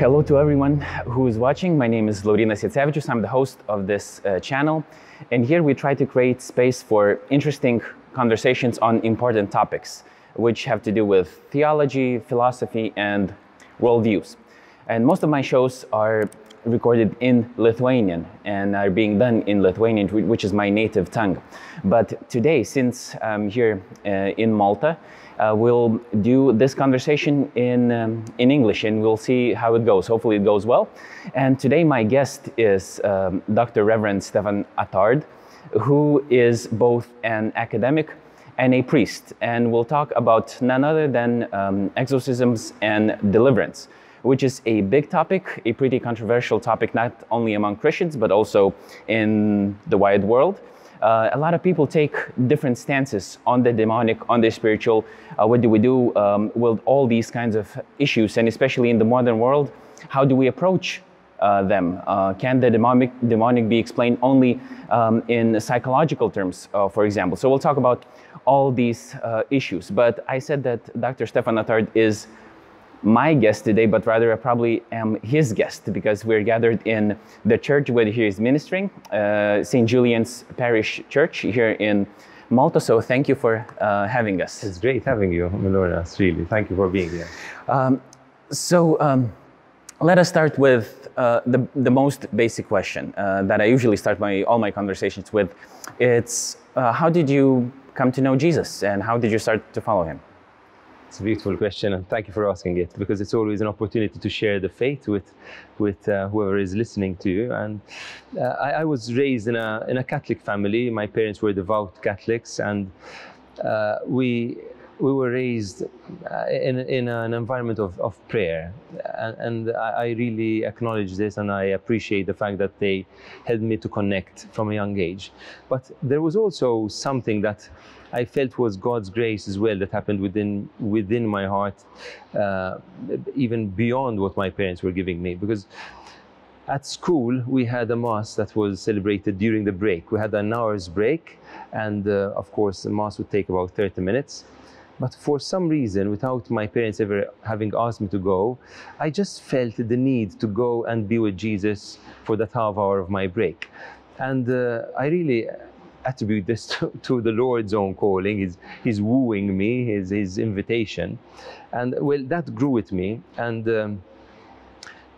Hello to everyone who is watching. My name is Laurynas Jacevičius. I'm the host of this uh, channel. And here we try to create space for interesting conversations on important topics, which have to do with theology, philosophy, and worldviews. And most of my shows are recorded in Lithuanian and are being done in Lithuanian, which is my native tongue. But today, since I'm here uh, in Malta, uh, we'll do this conversation in, um, in English and we'll see how it goes. Hopefully, it goes well. And today, my guest is um, Dr. Reverend Stefan Attard, who is both an academic and a priest. And we'll talk about none other than um, exorcisms and deliverance which is a big topic, a pretty controversial topic, not only among Christians, but also in the wide world. Uh, a lot of people take different stances on the demonic, on the spiritual. Uh, what do we do um, with all these kinds of issues? And especially in the modern world, how do we approach uh, them? Uh, can the demonic, demonic be explained only um, in psychological terms, uh, for example? So we'll talk about all these uh, issues. But I said that Dr. Stefan Attard is my guest today, but rather I probably am his guest because we're gathered in the church where he is ministering, uh, St. Julian's Parish Church here in Malta. So thank you for uh, having us. It's great having you, Laurynas, really. Thank you for being here. Um, so um, let us start with uh, the, the most basic question uh, that I usually start my, all my conversations with. It's uh, how did you come to know Jesus and how did you start to follow him? It's a beautiful question, and thank you for asking it because it's always an opportunity to share the faith with, with uh, whoever is listening to you. And uh, I, I, was raised in a in a Catholic family. My parents were devout Catholics, and uh, we we were raised uh, in, in an environment of, of prayer. And, and, I really acknowledge this and I appreciate the fact that they helped me to connect from a young age. But there was also something that I felt was God's grace as well that happened within, within my heart, uh, even beyond what my parents were giving me. Because at school, we had a mass that was celebrated during the break. We had an hour's break, and uh, of course, the mass would take about 30 minutes. But for some reason, without my parents ever having asked me to go, I just felt the need to go and be with Jesus for that half hour of my break. And uh, I really attribute this to, to, the Lord's own calling, his, his wooing me, his, his invitation. And well, that grew with me. And um,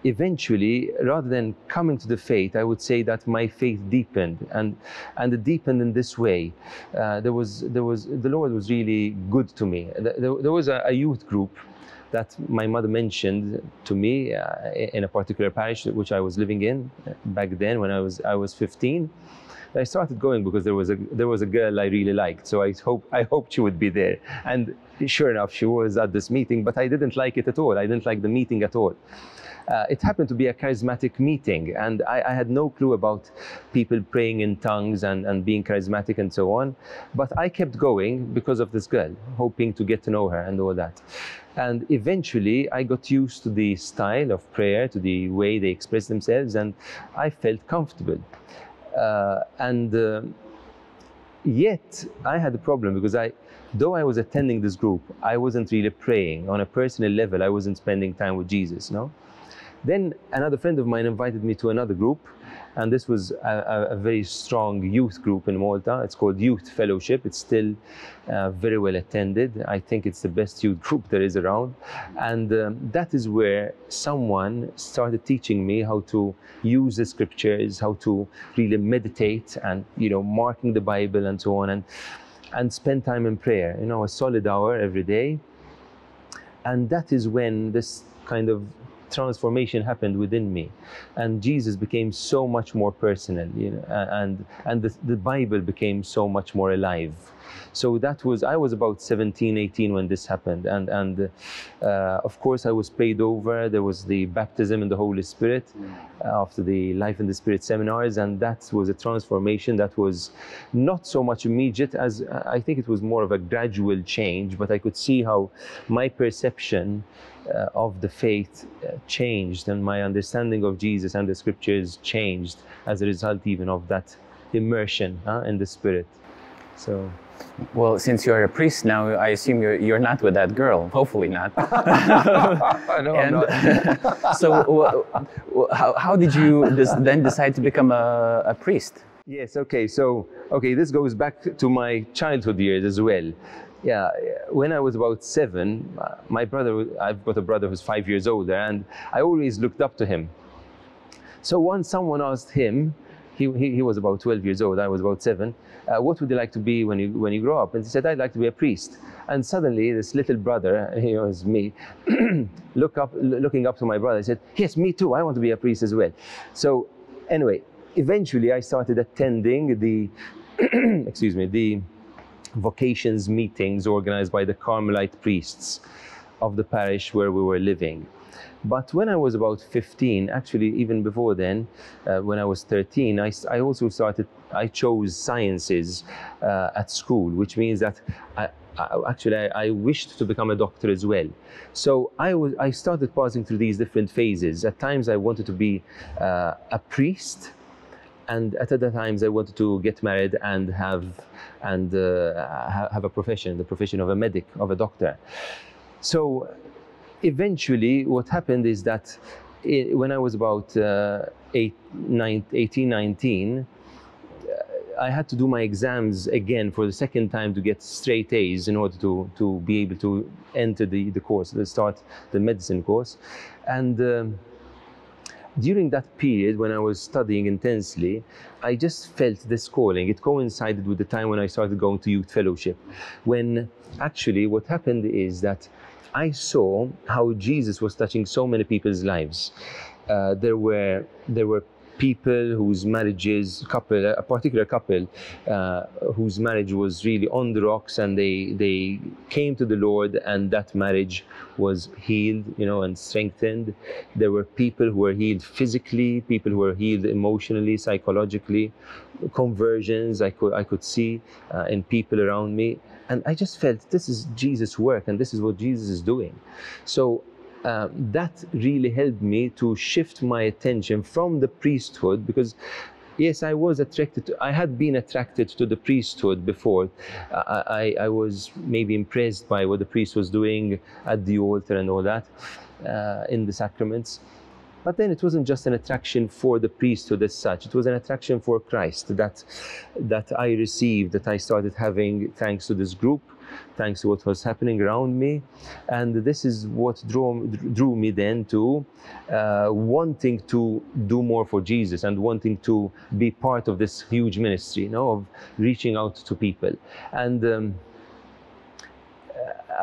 eventually, rather than coming to the faith, I would say that my faith deepened, and and it deepened in this way. Uh, there was there was the Lord was really good to me. There, there was a, a, youth group that my mother mentioned to me uh, in a particular parish which I was living in back then when I was I was 15. I started going because there was a there was a girl I really liked, so I hope I hoped she would be there. And sure enough, she was at this meeting, but I didn't like it at all. I didn't like the meeting at all. Uh, it happened to be a charismatic meeting, and I, I, had no clue about people praying in tongues and, and being charismatic and so on. But I kept going because of this girl, hoping to get to know her and all that. And eventually, I got used to the style of prayer, to the way they express themselves, and I felt comfortable. Uh, and uh, yet, I had a problem because I, though I was attending this group, I wasn't really praying on a personal level. I wasn't spending time with Jesus, no. Then another friend of mine invited me to another group, and this was a, a very strong youth group in Malta. It's called Youth Fellowship. It's still uh, very well attended. I think it's the best youth group there is around. And um, that is where someone started teaching me how to use the scriptures, how to really meditate and, you know, marking the Bible and so on, and, and spend time in prayer, you know, a solid hour every day. And that is when this kind of transformation happened within me. And jesus became so much more personal you know and and the, the bible became so much more alive so that was i was about 17 18 when this happened. And and uh, of course i was prayed over. There was the baptism in the holy spirit uh, after the life in the spirit seminars. And that was a transformation that was not so much immediate as i think it was more of a gradual change. But i could see how my perception uh, of the faith uh, changed and my understanding of Jesus and the scriptures changed as a result even of that immersion uh, in the spirit. So Well, since you're a priest now, I assume you're, you're not with that girl. Hopefully not. no, I'm not. so, how, how did you then decide to become a, a priest? Yes, okay. So, okay, this goes back to my childhood years as well. Yeah, when I was about seven, my brother, I've got a brother who's five years older, and I always looked up to him. So once someone asked him, he, he, he was about 12 years old, I was about seven, uh, what would you like to be when you, when you grow up? And he said, I'd like to be a priest. And suddenly this little brother, he was me, look up, looking up to my brother, he said, yes, me too, I want to be a priest as well. So anyway, eventually I started attending the, excuse me, the vocations meetings organized by the Carmelite priests of the parish where we were living. But when I was about 15, actually even before then, uh, when I was 13, I, I, also started, I chose sciences uh, at school, which means that I, I, actually I, I, wished to become a doctor as well. So I, was, I started passing through these different phases. At times I wanted to be uh, a priest, and at other times I wanted to get married and have and uh, have a profession, the profession of a medic, of a doctor. So eventually what happened is that it, when I was about uh, eight, nine, 18, 19, I had to do my exams again for the second time to get straight A's in order to, to be able to enter the, the course, to start the medicine course. And um, during that period when I was studying intensely, I just felt this calling. It coincided with the time when I started going to youth fellowship. When actually what happened is that I saw how Jesus was touching so many people's lives. Uh, there were there were people whose marriages, couple, a particular couple, uh, whose marriage was really on the rocks, and they they came to the Lord, and that marriage was healed, you know, and strengthened. There were people who were healed physically, people who were healed emotionally, psychologically, conversions I could I could see uh, in people around me. And I just felt this is Jesus' work and this is what Jesus is doing. So uh, that really helped me to shift my attention from the priesthood because yes i was attracted to, i had been attracted to the priesthood before. I, I, I, was maybe impressed by what the priest was doing at the altar and all that uh, in the sacraments but then it wasn't just an attraction for the priesthood as such. It was an attraction for Christ that, that I received, that I started having thanks to this group, thanks to what was happening around me. And this is what drew, drew me then to uh, wanting to do more for Jesus and wanting to be part of this huge ministry, you know, of reaching out to people. And um,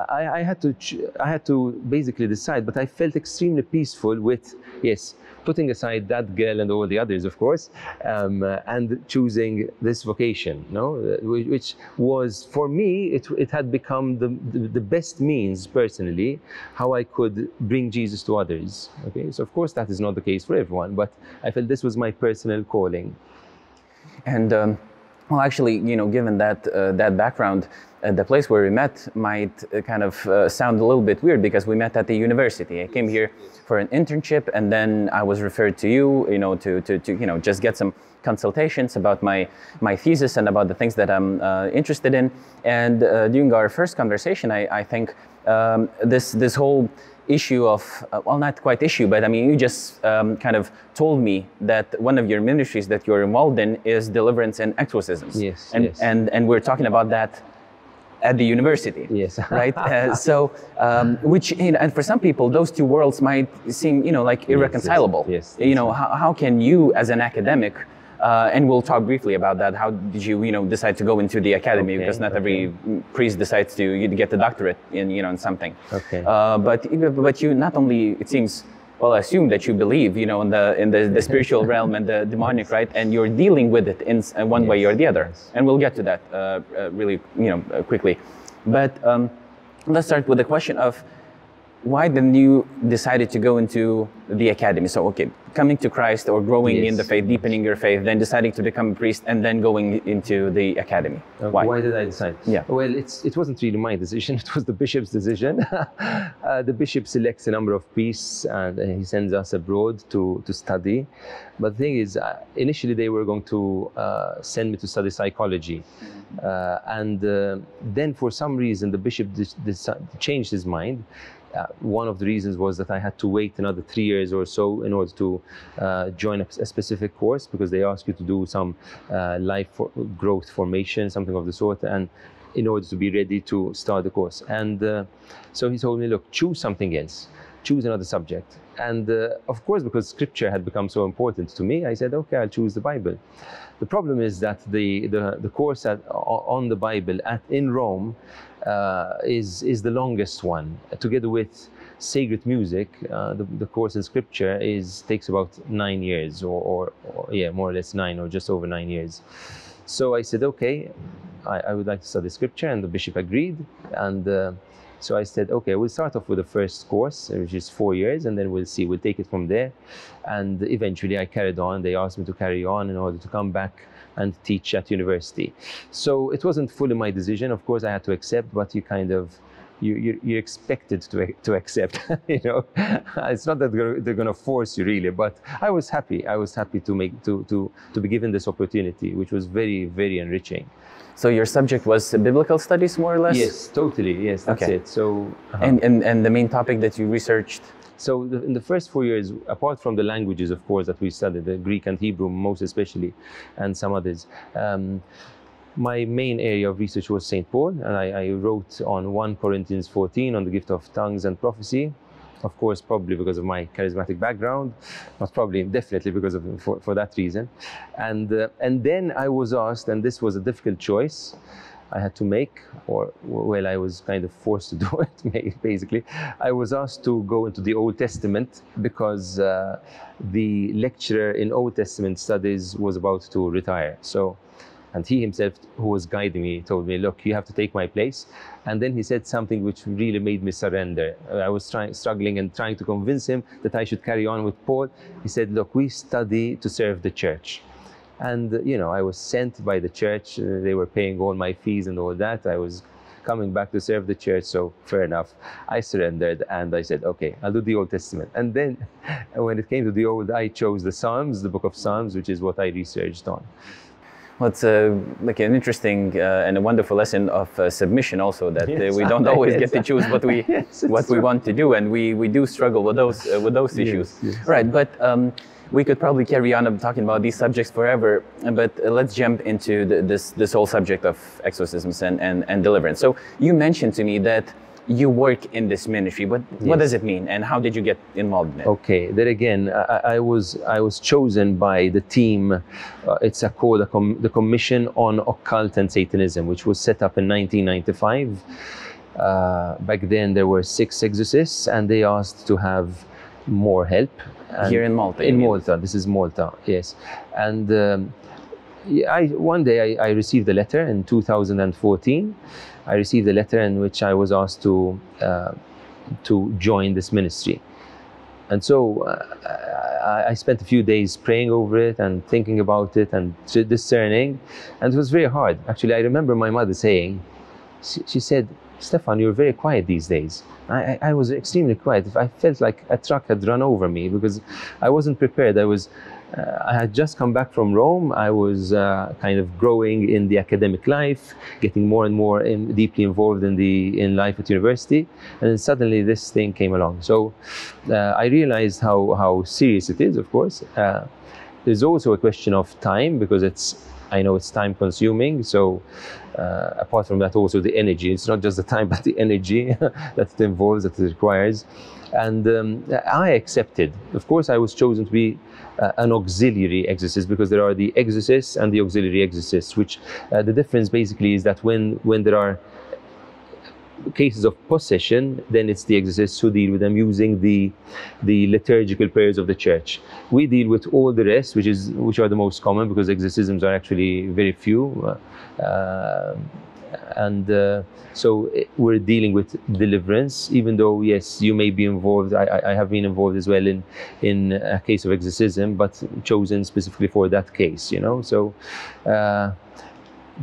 I, I, had to I had to basically decide, but I felt extremely peaceful with yes, putting aside that girl and all the others, of course, um, and choosing this vocation, no, uh, which was for me it, it had become the, the, the best means personally how I could bring Jesus to others. Okay, so of course that is not the case for everyone, but I felt this was my personal calling. And um, well, actually, you know, given that uh, that background, uh, the place where we met might uh, kind of uh, sound a little bit weird because we met at the university. I came here for an internship, and then I was referred to you, you know, to, to, to you know just get some consultations about my my thesis and about the things that I'm uh, interested in. And uh, during our first conversation, I, I think um, this this whole issue of uh, well not quite issue but i mean you just um, kind of told me that one of your ministries that you're involved in is deliverance and exorcisms yes and yes. and and we're talking about that at the university. Yes. right. Uh, so, um, which you know, and for some people, those two worlds might seem you know like irreconcilable. Yes. yes you know, how, how can you as an academic uh, and we'll talk briefly about that. How did you, you know, decide to go into the academy? Okay, because not okay. every priest decides to get the doctorate in, you know, in something. Okay. Uh, but but you not only it seems well, I assume that you believe, you know, in the in the, the spiritual realm and the demonic, right? And you're dealing with it in, in one yes, way or the other. Yes. And we'll get to that uh, uh, really, you know, uh, quickly. But um, let's start with the question of why then you decided to go into the academy? So, okay, coming to Christ or growing yes. in the faith, deepening your faith, then deciding to become a priest, and then going into the academy. Uh, why? Why did I decide? Yeah. Well, it's it wasn't really my decision. It was the bishop's decision. uh, the bishop selects a number of priests and he sends us abroad to to study. But the thing is, uh, initially they were going to uh, send me to study psychology, uh, and uh, then for some reason the bishop changed his mind uh, one of the reasons was that I had to wait another three years or so in order to uh, join a, a, specific course because they ask you to do some uh, life for growth formation, something of the sort, and in order to be ready to start the course. And uh, so he told me, look, choose something else, choose another subject. And uh, of course, because scripture had become so important to me, I said, okay, I'll choose the Bible. The problem is that the, the, the course at, on the Bible at, in Rome uh, is, is the longest one. Together with sacred music, uh, the, the course in scripture is, takes about nine years, or, or, or, yeah, more or less nine, or just over nine years. So I said, okay, I, I would like to study scripture, and the bishop agreed. And uh, so I said, okay, we'll start off with the first course, which is four years, and then we'll see, we'll take it from there. And eventually I carried on. They asked me to carry on in order to come back and teach at university. So it wasn't fully my decision. Of course, I had to accept, but you kind of, you, you, you're expected to, to accept, you know. it's not that they're, going to force you really, but I was happy. I was happy to make, to, to, to be given this opportunity, which was very, very enriching. So your subject was biblical studies, more or less. Yes, totally. Yes, that's okay. it. So uh-huh. and, and and the main topic that you researched. So the, in the first four years, apart from the languages, of course, that we studied, the Greek and Hebrew most especially, and some others. Um, my main area of research was St. Paul, and I, I wrote on 1 Corinthians 14 on the gift of tongues and prophecy of course, probably because of my charismatic background, not probably, definitely because of for, for that reason. And uh, and then I was asked, and this was a difficult choice. I had to make, or well, I was kind of forced to do it. Basically, I was asked to go into the Old Testament because uh, the lecturer in Old Testament studies was about to retire. So and he himself, who was guiding me, told me, look, you have to take my place. And then he said something which really made me surrender. I was trying, struggling and trying to convince him that I should carry on with Paul. He said, look, we study to serve the church. And, you know, I was sent by the church. Uh, they were paying all my fees and all that. I was coming back to serve the church, so fair enough. I surrendered and I said, okay, I'll do the Old Testament. And then when it came to the Old, I chose the Psalms, the book of Psalms, which is what I researched on. Well, it's a, like an interesting uh, and a wonderful lesson of uh, submission, also that yes, uh, we don't always yes. get to choose what we yes, what we want to do, and we, we do struggle with those uh, with those issues. Right, but um, we could probably carry on talking about these subjects forever. But uh, let's jump into the, this this whole subject of exorcisms and, and and deliverance. So you mentioned to me that you work in this ministry. But yes. what does it mean, and how did you get involved in it? Okay, there again, I, I was I was chosen by the team. Uh, it's a called a com, the Commission on Occult and Satanism, which was set up in 1995. Uh, back then, there were six exorcists, and they asked to have more help. Here in Malta. In Malta, this is Malta, yes, and. Um, I, one day I, I, received a letter in 2014 I received a letter in which I was asked to uh, to join this ministry. And so uh, I, I, spent a few days praying over it and thinking about it and discerning. And it was very hard. Actually, I remember my mother saying, she, she said, Stefan, you're very quiet these days. I, I, was extremely quiet. I felt like a truck had run over me because I wasn't prepared. I was uh, I had just come back from Rome. I was uh, kind of growing in the academic life, getting more and more in, deeply involved in the in life at university, and then suddenly this thing came along. So uh, I realized how how serious it is. Of course, uh, there's also a question of time because it's I know it's time consuming. So uh, apart from that, also the energy. It's not just the time, but the energy that it involves, that it requires. And um, I accepted. Of course, I was chosen to be uh, an auxiliary exorcist because there are the exorcists and the auxiliary exorcists, which uh, the difference basically is that when, when there are cases of possession, then it's the exorcists who deal with them using the, the liturgical prayers of the church. We deal with all the rest, which, is, which are the most common because exorcisms are actually very few. Uh, and uh, so eh, we're dealing with deliverance, even though yes, you may be involved. I, I- have been involved as well in in a case of exorcism, but chosen specifically for that case. You know, so. Uh,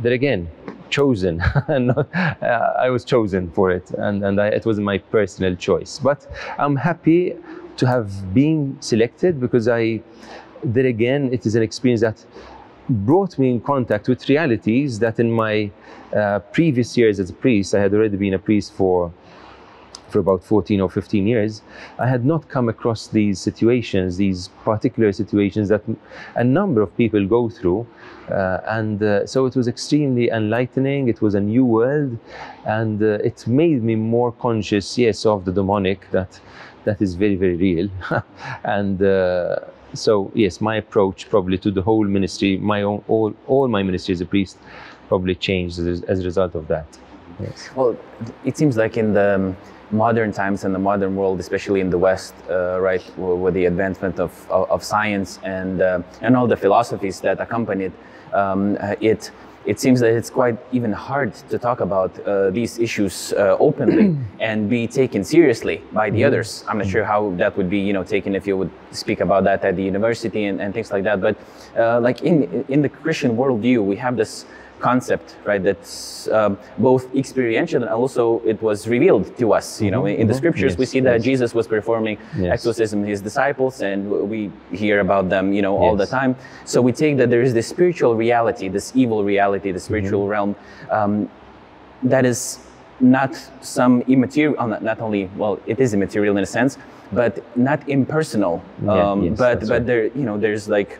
there again, chosen. Not- uh, I was chosen for it, and, and I, it wasn't my personal choice. But I'm happy to have been selected because I, there again, it is an experience that brought me in contact with realities that in my uh, previous years as a priest, I had already been a priest for for about 14 or 15 years, I had not come across these situations, these particular situations that a number of people go through. Uh, and uh, so it was extremely enlightening. It was a new world. And uh, it made me more conscious, yes, of the demonic that, that is very, very real. and uh, so, yes, my approach probably to the whole ministry, my own, all, all my ministry as a priest, probably changed as, as a result of that. Yes. Well, it seems like in the modern times and the modern world, especially in the West, uh, right, with the advancement of, of, of science and uh, and all the philosophies that accompanied um, it it seems that it's quite even hard to talk about uh, these issues uh, openly and be taken seriously by the others. I'm not sure how that would be, you know, taken if you would speak about that at the university and, and things like that. But uh, like in in the Christian worldview, we have this concept, right? That's um, both experiential and also it was revealed to us. You know, in, in the mhm. scriptures, we Yes, see that yes. Jesus was performing Yes. exorcism his disciples, and we hear about them, you know, all the time. So we take that there is this spiritual reality, this evil reality, the spiritual Mm-hmm. realm. Um, that is not some immaterial, uh, not, only, well, it is immaterial in a sense, but not impersonal. Yeah, Um, yes, but but right. there, you know, there's like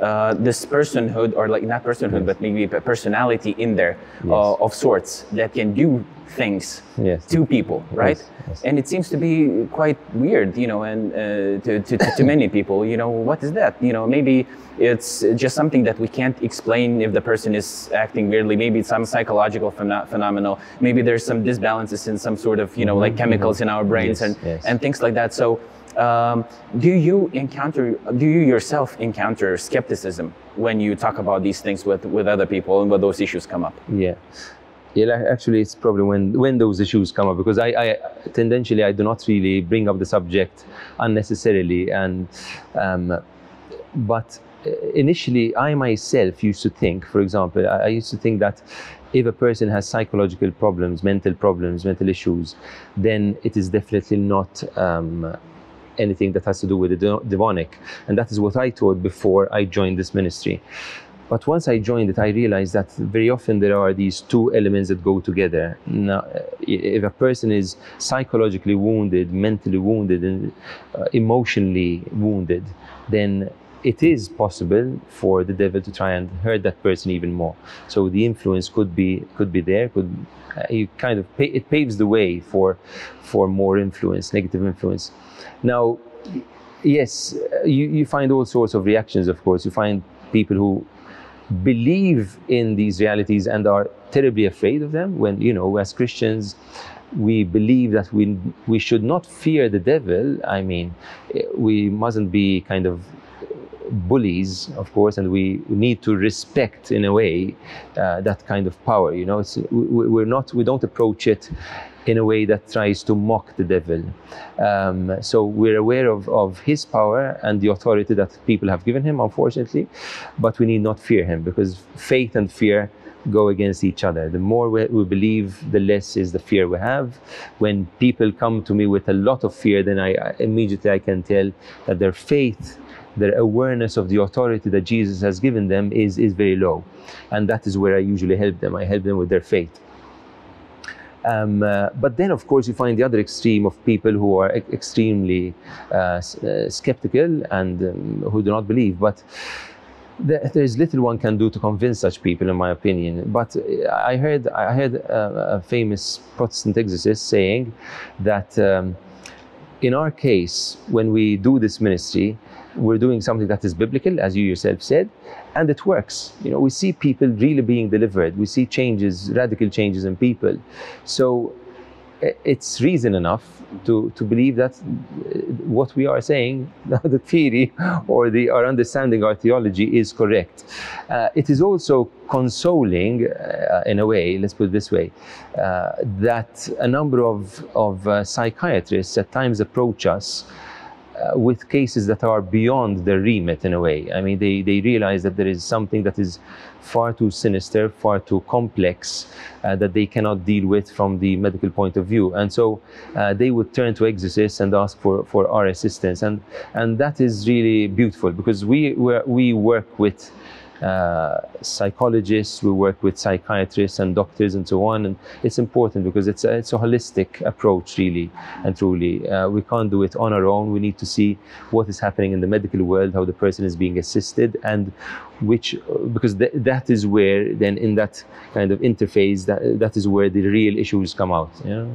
uh, this personhood, or like not personhood, Yes. but maybe a personality in there Yes. uh, of sorts that can do things Yes. to people, right? And it seems to be quite weird, you know, and uh, to, to, to, many people, you know, what is that? You know, maybe it's just something that we can't explain if the person is acting weirdly. Maybe it's some psychological pheno- phenomenon. Maybe there's some disbalances in some sort of, you know, like chemicals in our brains Mm-hmm. And, and things like that. So, um, do you encounter, do you yourself encounter skepticism when you talk about these things with, with other people and when those issues come up? Yeah. Yeah, actually, it's probably when when those issues come up because I, I tendentially I do not really bring up the subject unnecessarily, and um, but uh, initially I myself used to think, for example, I, I used to think that if a person has psychological problems, mental problems, mental issues, then it is definitely not. Um, anything that has to do with the demonic and that is what i thought before i joined this ministry but once I joined it, I realized that very often there are these two elements that go together. Now, if a person is psychologically wounded, mentally wounded, and uh, emotionally wounded, then it is possible for the devil to try and hurt that person even more. So the influence could be could be there. Could you kind of it paves the way for for more influence, negative influence. Now, yes, uh, you, you find all sorts of reactions. Of course, you find people who believe in these realities and are terribly afraid of them when you know as christians we believe that we we should not fear the devil i mean eh, we mustn't be kind of bullies of course and we need to respect in a way uh, that kind of power you know it's, we, we're not we don't approach it in a way that tries to mock the devil. Um, so we're aware of, of his power and the authority that people have given him, unfortunately, but we need not fear him because faith and fear go against each other. The more we, we believe, the less is the fear we have. When people come to me with a lot of fear, then I, I immediately I can tell that their faith their awareness of the authority that Jesus has given them is, is very low. And that is where I usually help them. I help them with their faith. Um, uh, but then, of course, you find the other extreme of people who are e- extremely uh, uh, skeptical and um, who do not believe. But there, is little one can do to convince such people, in my opinion. But uh, I heard, I heard uh, a famous Protestant exorcist saying that um, in our case, when we do this ministry, we're doing something that is biblical, as you yourself said, and it works. You know, we see people really being delivered. We see changes, radical changes in people. So it's reason enough to, to believe that uh, what we are saying, the theory or the, our understanding, our theology is correct. Uh, it is also consoling, uh, in a way, let's put it this way, uh, that a number of, of uh, psychiatrists at times approach us with cases that are beyond their remit in a way. I mean, they, they realize that there is something that is far too sinister, far too complex, uh, that they cannot deal with from the medical point of view. And so uh, they would turn to exorcists and ask for, for our assistance. And, and that is really beautiful because we, we work with uh, psychologists, we work with psychiatrists and doctors and so on. And it's important because it's a, it's a holistic approach, really and truly. Uh, we can't do it on our own. We need to see what is happening in the medical world, how the person is being assisted, and which, because th that is where, then in that kind of interface, that, that is where the real issues come out. Yeah.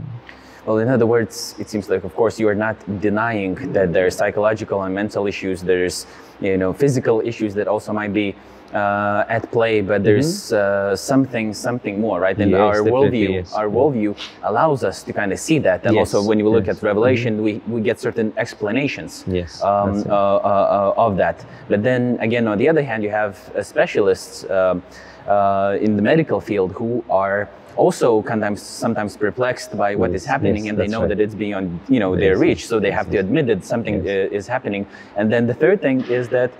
Well, in other words, it seems like, of course, you are not denying that there are psychological and mental issues. There's, you know, physical issues that also might be uh, at play, but there's mm-hmm. uh, something something more, right? And yes, our worldview, yes. our worldview allows us to kind of see that. And yes. also, when you look at Revelation, mm-hmm. we, we get certain explanations yes, um, uh, uh, of that. But then again, on the other hand, you have uh, specialists um, uh, in the medical field who are also sometimes sometimes perplexed by what is happening and they know right. that it's beyond you know their reach so they have to admit that something is happening and then the third thing is that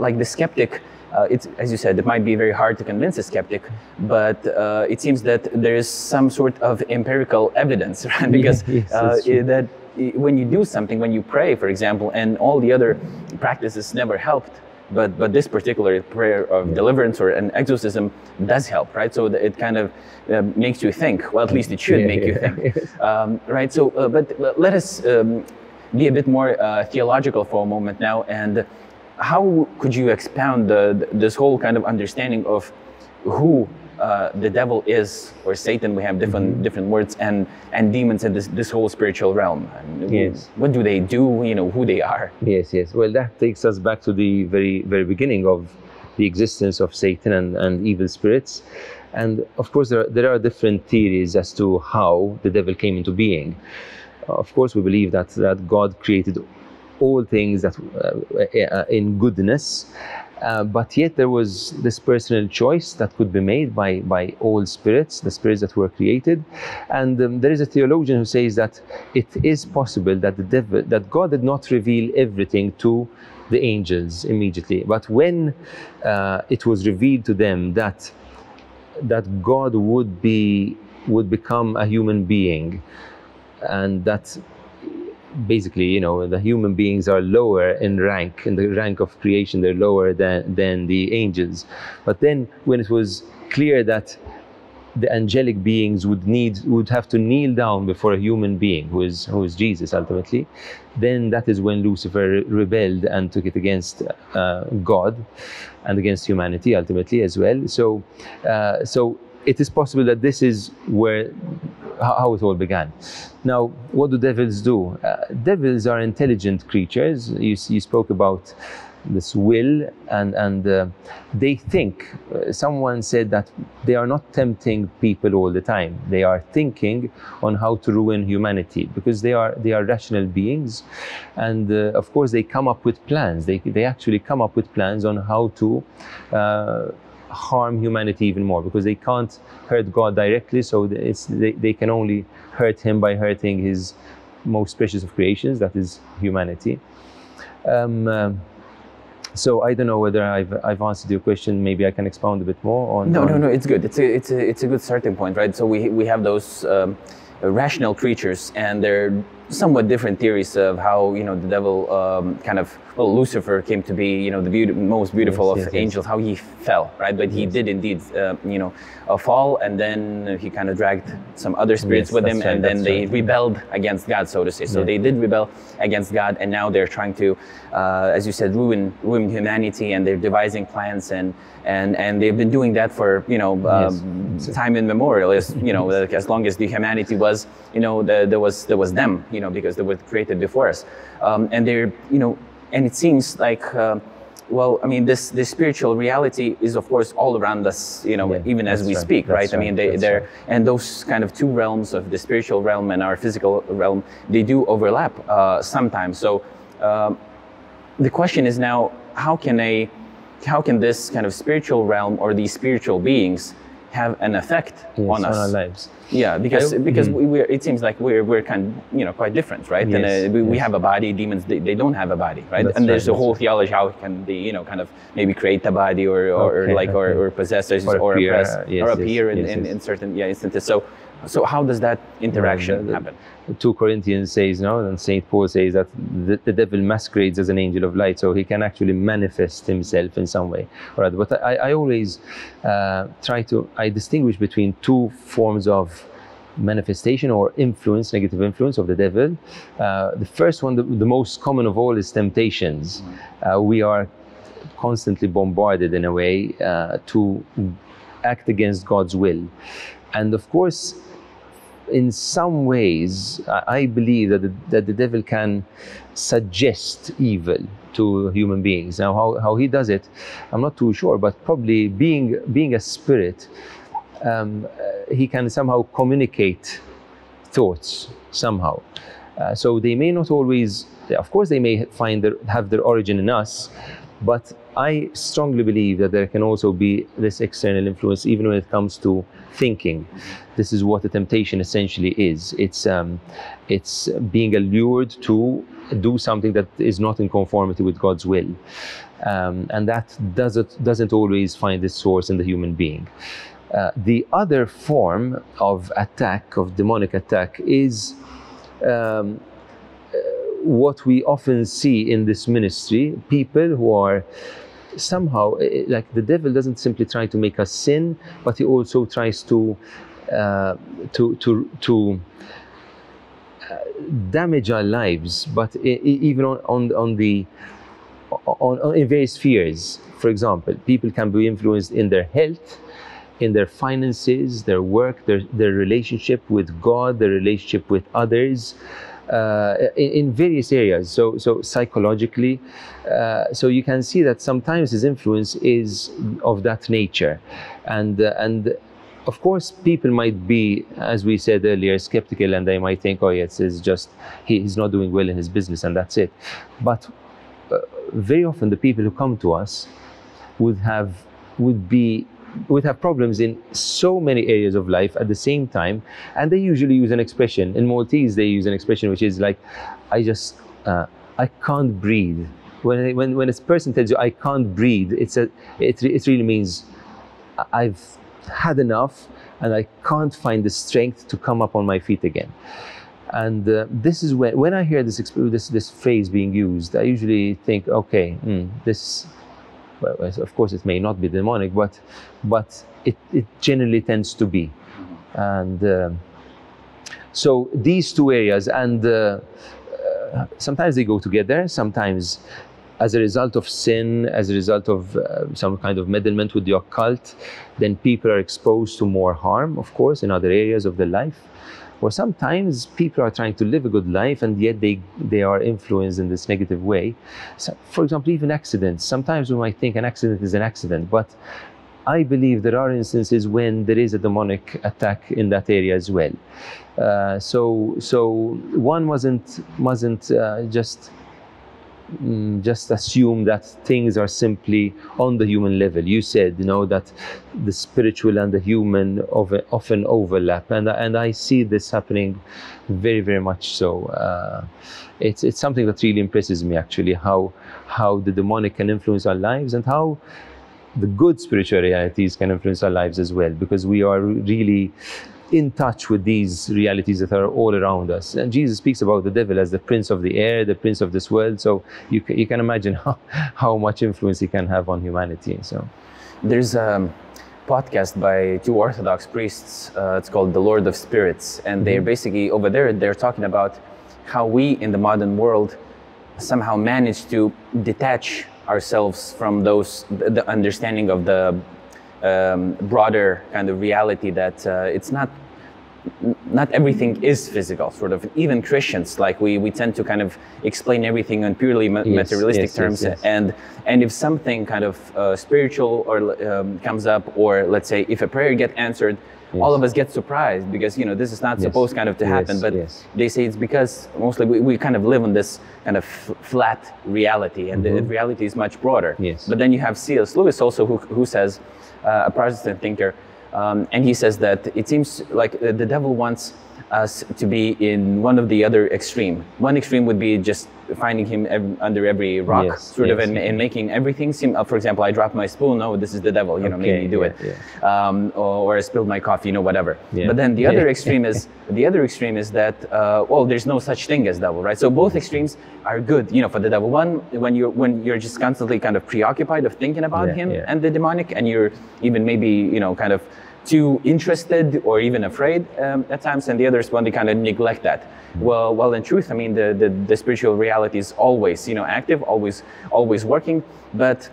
like the skeptic uh, it's, as you said, it might be very hard to convince a skeptic, but uh, it seems that there is some sort of empirical evidence, right? Because yes, uh, that when you do something, when you pray, for example, and all the other practices never helped, but but this particular prayer of deliverance or an exorcism does help, right? So it kind of uh, makes you think. Well, at least it should yeah, make yeah. you think, um, right? So, uh, but let us um, be a bit more uh, theological for a moment now and how could you expound the, this whole kind of understanding of who uh, the devil is or Satan? We have different mm-hmm. different words and and demons in this this whole spiritual realm. And yes. What do they do? You know who they are. Yes, yes. Well, that takes us back to the very very beginning of the existence of Satan and, and evil spirits. And of course, there are, there are different theories as to how the devil came into being. Of course, we believe that, that God created all things that uh, uh, in goodness uh, but yet there was this personal choice that could be made by, by all spirits, the spirits that were created. And um, there is a theologian who says that it is possible that the devil, that God did not reveal everything to the angels immediately. But when uh, it was revealed to them that that God would be would become a human being, and that basically, you know, the human beings are lower in rank, in the rank of creation, they're lower than, than the angels. But then when it was clear that the angelic beings would need would have to kneel down before a human being who is who is Jesus ultimately then that is when Lucifer rebelled and took it against uh, God and against humanity ultimately as well so uh, so it is possible that this is where how it all began. Now, what do devils do? Uh, devils are intelligent creatures. You, you spoke about this will, and and uh, they think. Uh, someone said that they are not tempting people all the time. They are thinking on how to ruin humanity because they are they are rational beings, and uh, of course they come up with plans. They they actually come up with plans on how to uh, harm humanity even more because they can't hurt God directly, so it's, they, they can only hurt Him by hurting His most precious of creations, that is humanity. Um, um, so I don't know whether I've, I've answered your question. Maybe I can expound a bit more on. No, on no, no. It's good. It's a, it's a, it's a good starting point, right? So we, we have those um, rational creatures, and they're somewhat different theories of how you know the devil um, kind of well Lucifer came to be you know the beauty, most beautiful yes, of yes, angels yes. how he fell right but he did indeed uh, you know a fall and then he kind of dragged some other spirits with him right, and then they right. rebelled against God so to say so yeah. they did rebel against God and now they're trying to uh, as you said ruin ruin humanity and they're devising plans and and and they've been doing that for you know um, time immemorial as you know as long as the humanity was you know the, there was there was them you know because they were created before us um, and they're you know and it seems like uh, well, I mean, this this spiritual reality is of course all around us, you know, Yeah, even as we right, speak, that's right? I mean, they, they're, right. and those kind of two realms of the spiritual realm and our physical realm, they do overlap uh, sometimes. So um, the question is now, how can a how can this kind of spiritual realm or these spiritual beings have an effect Yes, on us? our lives. Yeah, because I- because mhm. we, we're, it seems like we're we're kind of, you know quite different, right? and Yes, uh, we, we have a body. Demons they, they don't have a body, right? That's and there's right, a whole theology how can they you know kind of maybe create a body or or, or like or, okay. or possess us Or or, appear, oppress uh, yes, or yes, appear in, yes, in, yes. in certain yeah instances. So so how does that interaction the- happen? 2 Corinthians says, no, and St. Paul says that the, the devil masquerades as an angel of light, so he can actually manifest himself in some way or. But I, I always uh, try to, I distinguish between two forms of manifestation or influence, negative influence of the devil. Uh, the first one, the, the most common of all, is temptations. Uh, we are constantly bombarded in a way uh, to act against God's will. And of course, in some ways, I believe that the, that the devil can suggest evil to human beings. Now, how, how he does it, I'm not too sure, but probably being, being a spirit, um, uh, he can somehow communicate thoughts somehow. Uh, so they may not always, of course, they may find their, have their origin in us, but I strongly believe that there can also be this external influence, even when it comes to thinking. This is what the temptation essentially is. It's um, it's being allured to do something that is not in conformity with God's will, um, and that doesn't doesn't always find its source in the human being. Uh, the other form of attack, of demonic attack, is um, uh, what we often see in this ministry people who are somehow eh, eh, like the devil doesn't simply try to make us sin, but he also tries to uh, to to to uh, damage our lives, but even on, on, on the on, on in various spheres. For example, people can be influenced in their health, in their finances, their work, their, their relationship with God, their relationship with others, uh, in, various areas. So, so psychologically, uh, so you can see that sometimes his influence is of that nature, and uh, and of course, people might be, as we said earlier, skeptical, and they might think, "Oh, yes, it's just he, he's not doing well in his business, and that's it." But uh, very often, the people who come to us would have would be would have problems in so many areas of life at the same time, and they usually use an expression. In Maltese, they use an expression which is like, "I just uh, I can't breathe." When, when when a person tells you, "I can't breathe," it's a it, it really means I've had enough and I can't find the strength to come up on my feet again. And uh, this is when, when I hear this, this, this phrase being used, I usually think, okay, mm, this, of course, it may not be demonic, but, but it, it generally tends to be. And um so these two areas, and uh, uh, sometimes they go together, sometimes as a result of sin, as a result of uh, some kind of meddlement with the occult, then people are exposed to more harm, of course, in other areas of their life. Or sometimes people are trying to live a good life and yet they, they are influenced in this negative way. So, for example, even accidents. Sometimes we might think an accident is an accident, but I believe there are instances when there is a demonic attack in that area as well. Uh, so, so one wasn't mustn't uh, just mm, just assume that things are simply on the human level. You said, you know, that the spiritual and the human of, often overlap, and and I see this happening very, very much so. Uh, it's it's something that really impresses me actually how how the demonic can influence our lives and how the good spiritual realities can influence our lives as well because we are really in touch with these realities that are all around us. And Jesus speaks about the devil as the prince of the air, the prince of this world. So you, you can imagine how, how much influence he can have on humanity. So There's a podcast by two Orthodox priests. Uh, it's called The Lord of Spirits, and they're basically over there. They're talking about how we in the modern world somehow manage to detach ourselves from those the understanding of the um, broader kind of reality that uh, it's not not everything is physical. Sort of even christians like we, we tend to kind of explain everything in purely ma- Yes, materialistic yes, terms. yes. and and if something kind of uh, spiritual or um, comes up or let's say if a prayer get answered all of us get surprised because you know this is not supposed kind of to happen. But they say it's because mostly we, we kind of live on this kind of f- flat reality and the reality is much broader. Mm-hmm. Yes. but then you have cs lewis also who, who says a protestant thinker um, and he says that it seems like uh, the devil wants us to be in one of the other extreme. One extreme would be just finding him ev- under every rock Yes, sort of yes. and, and making everything seem uh, for example i dropped my spoon no this is the devil you know Okay, me do yeah, it Um, or, or i spilled my coffee you know whatever Yeah. but then the Yeah. other extreme is the other extreme is that uh, well there's no such thing as devil right so both extremes are good you know for the devil one when you're when you're just constantly kind of preoccupied of thinking about Yeah, him yeah. and the demonic and you're even maybe you know kind of too interested or even afraid um, at times and the others want to kind of neglect that well well in truth i mean the, the the spiritual reality is always you know active always always working but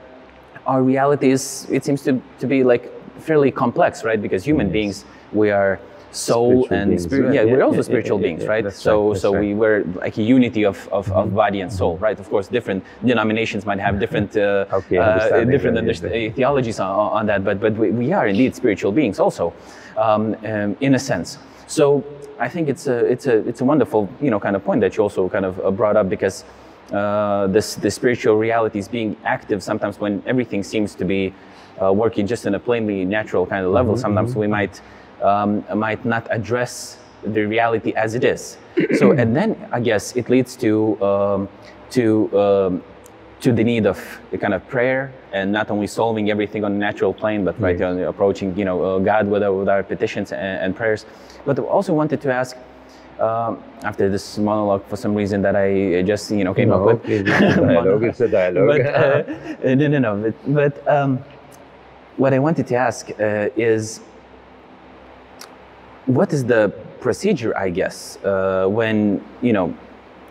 our reality is it seems to, to be like fairly complex right because human Yes. beings we are soul Spiritual and spirit. yeah, Yeah, we're also yeah, spiritual yeah, beings right? so right, so right. we were like a unity of, of, of body and soul right? Of course different denominations might have different uh, Okay, uh, different underst- theologies on, on that but but we, we are indeed spiritual beings also um, um, in a sense. So I think it's a it's a it's a wonderful you know kind of point that you also kind of uh, brought up because uh, this the spiritual reality is being active sometimes when everything seems to be uh, working just in a plainly natural kind of level. Sometimes we might um, might not address the reality as it is. so and then I guess it leads to um, to um, to the need of the kind of prayer and not only solving everything on a natural plane, but right Yes. on approaching you know uh, God with our, with our petitions and, and prayers. But I also wanted to ask. Um, after this monologue, for some reason that I just you know came up with, it's a dialogue. It's a dialogue. but uh, no, no, no. But, but um, what I wanted to ask uh, is, what is the procedure? I guess uh, when you know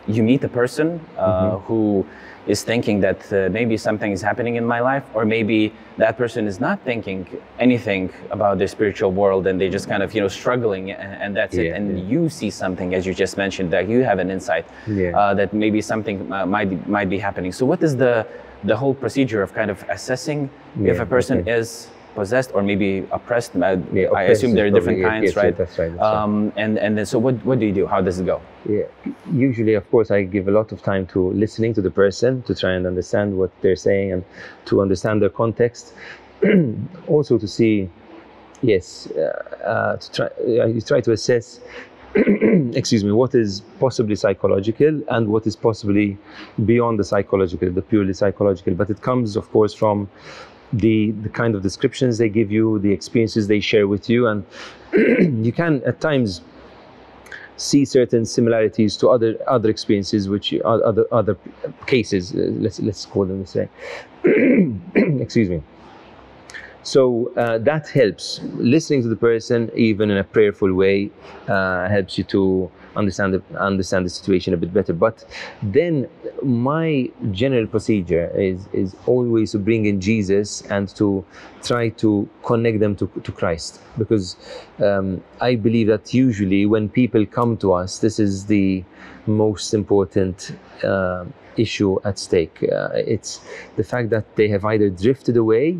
you meet a person uh, who is thinking that uh, maybe something is happening in my life, or maybe that person is not thinking anything about the spiritual world, and they just kind of you know struggling, and, and that's it. And yeah. you see something, as you just mentioned, that you have an insight Yeah. uh, that maybe something uh, might be- might be happening. So, what is the the whole procedure of kind of assessing if a person okay. is possessed or maybe oppressed? Yeah, I assume there are different kinds, yes, yes, right? that's right, that's. Um, and and then so what what do you do? How does it go? Yeah. Usually, of course, I give a lot of time to listening to the person to try and understand what they're saying and to understand their context. also to see, yes, uh, uh, to try, uh, you try to assess. excuse me what is possibly psychological and what is possibly beyond the psychological the purely psychological but it comes of course from the the kind of descriptions they give you the experiences they share with you and you can at times see certain similarities to other other experiences which you- other other cases uh, let's let's call them this way. Excuse me so uh, that helps. Listening to the person even in a prayerful way uh, helps you to understand the understand the situation a bit better. But then my general procedure is is always to bring in jesus and to try to connect them to, to christ. Because um, i believe that usually when people come to us this is the most important uh, issue at stake uh, it's the fact that they have either drifted away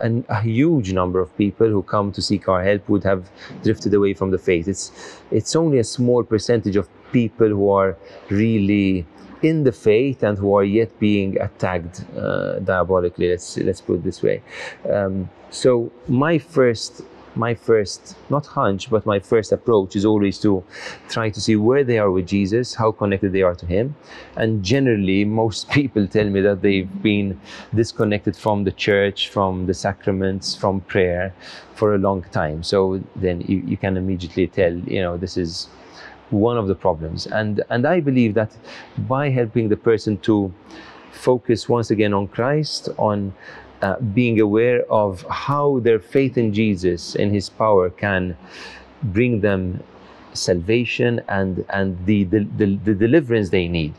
and a huge number of people who come to seek our help would have drifted away from the faith. It's it's only a small percentage of people who are really in the faith and who are yet being attacked uh, diabolically. Let's let's put it this way. Um, so my first my first not hunch but my first approach is always to try to see where they are with jesus how connected they are to him. And generally most people tell me that they've been disconnected from the church from the sacraments from prayer for a long time. So then you, you can immediately tell you know this is one of the problems. And and i believe that by helping the person to focus once again on christ on uh, being aware of how their faith in jesus and his power can bring them salvation and and the the, the, the deliverance they need.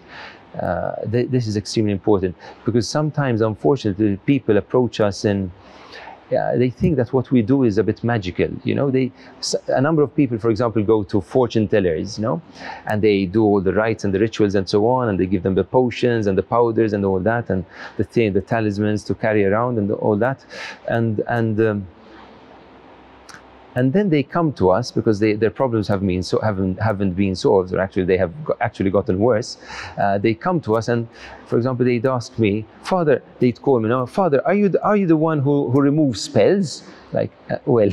Uh, th- this is extremely important because sometimes unfortunately people approach us in yeah, they think that what we do is a bit magical. You know, they a number of people, for example, go to fortune tellers, you know, and they do all the rites and the rituals and so on, and they give them the potions and the powders and all that, and the thing, the talismans to carry around and all that, and and. Um, and then they come to us because they, their problems have been so, haven't, haven't been solved, or actually they have actually gotten worse. Uh, they come to us, and for example, they'd ask me, Father, they'd call me now, Father, are you the, are you the one who, who removes spells? Like, uh, well,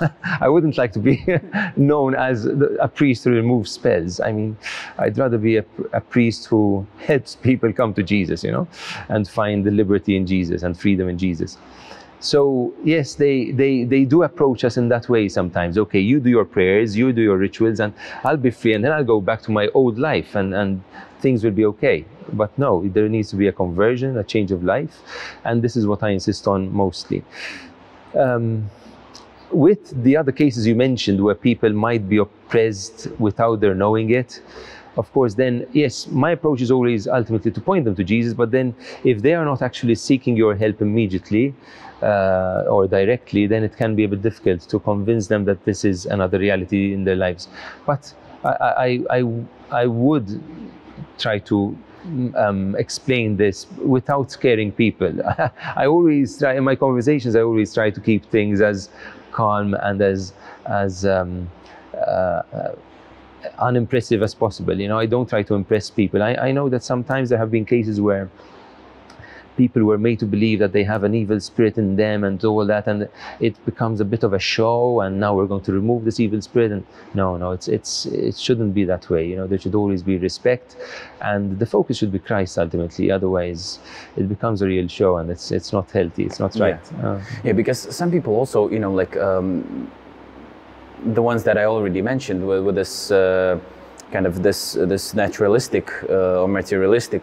I wouldn't like to be known as a priest who removes spells. I mean, I'd rather be a, a priest who helps people come to Jesus, you know, and find the liberty in Jesus and freedom in Jesus. So yes, they, they, they do approach us in that way sometimes. Okay, you do your prayers, you do your rituals, and I'll be free, and then I'll go back to my old life, and, and things will be okay. But no, there needs to be a conversion, a change of life, and this is what I insist on mostly. Um, with the other cases you mentioned, where people might be oppressed without their knowing it, of course, then yes, my approach is always ultimately to point them to Jesus. But then, if they are not actually seeking your help immediately, uh, or directly, then it can be a bit difficult to convince them that this is another reality in their lives. But I, I, I, I would try to um, explain this without scaring people. I always try in my conversations. I always try to keep things as calm and as as um, uh, unimpressive as possible. You know, I don't try to impress people. I, I know that sometimes there have been cases where people were made to believe that they have an evil spirit in them and all that and it becomes a bit of a show and now we're going to remove this evil spirit and no no it's it's it shouldn't be that way you know there should always be respect and the focus should be christ ultimately otherwise it becomes a real show and it's it's not healthy it's not right. Yeah, uh, yeah because some people also you know like um, the ones that i already mentioned with, with this uh, kind of this this naturalistic uh, or materialistic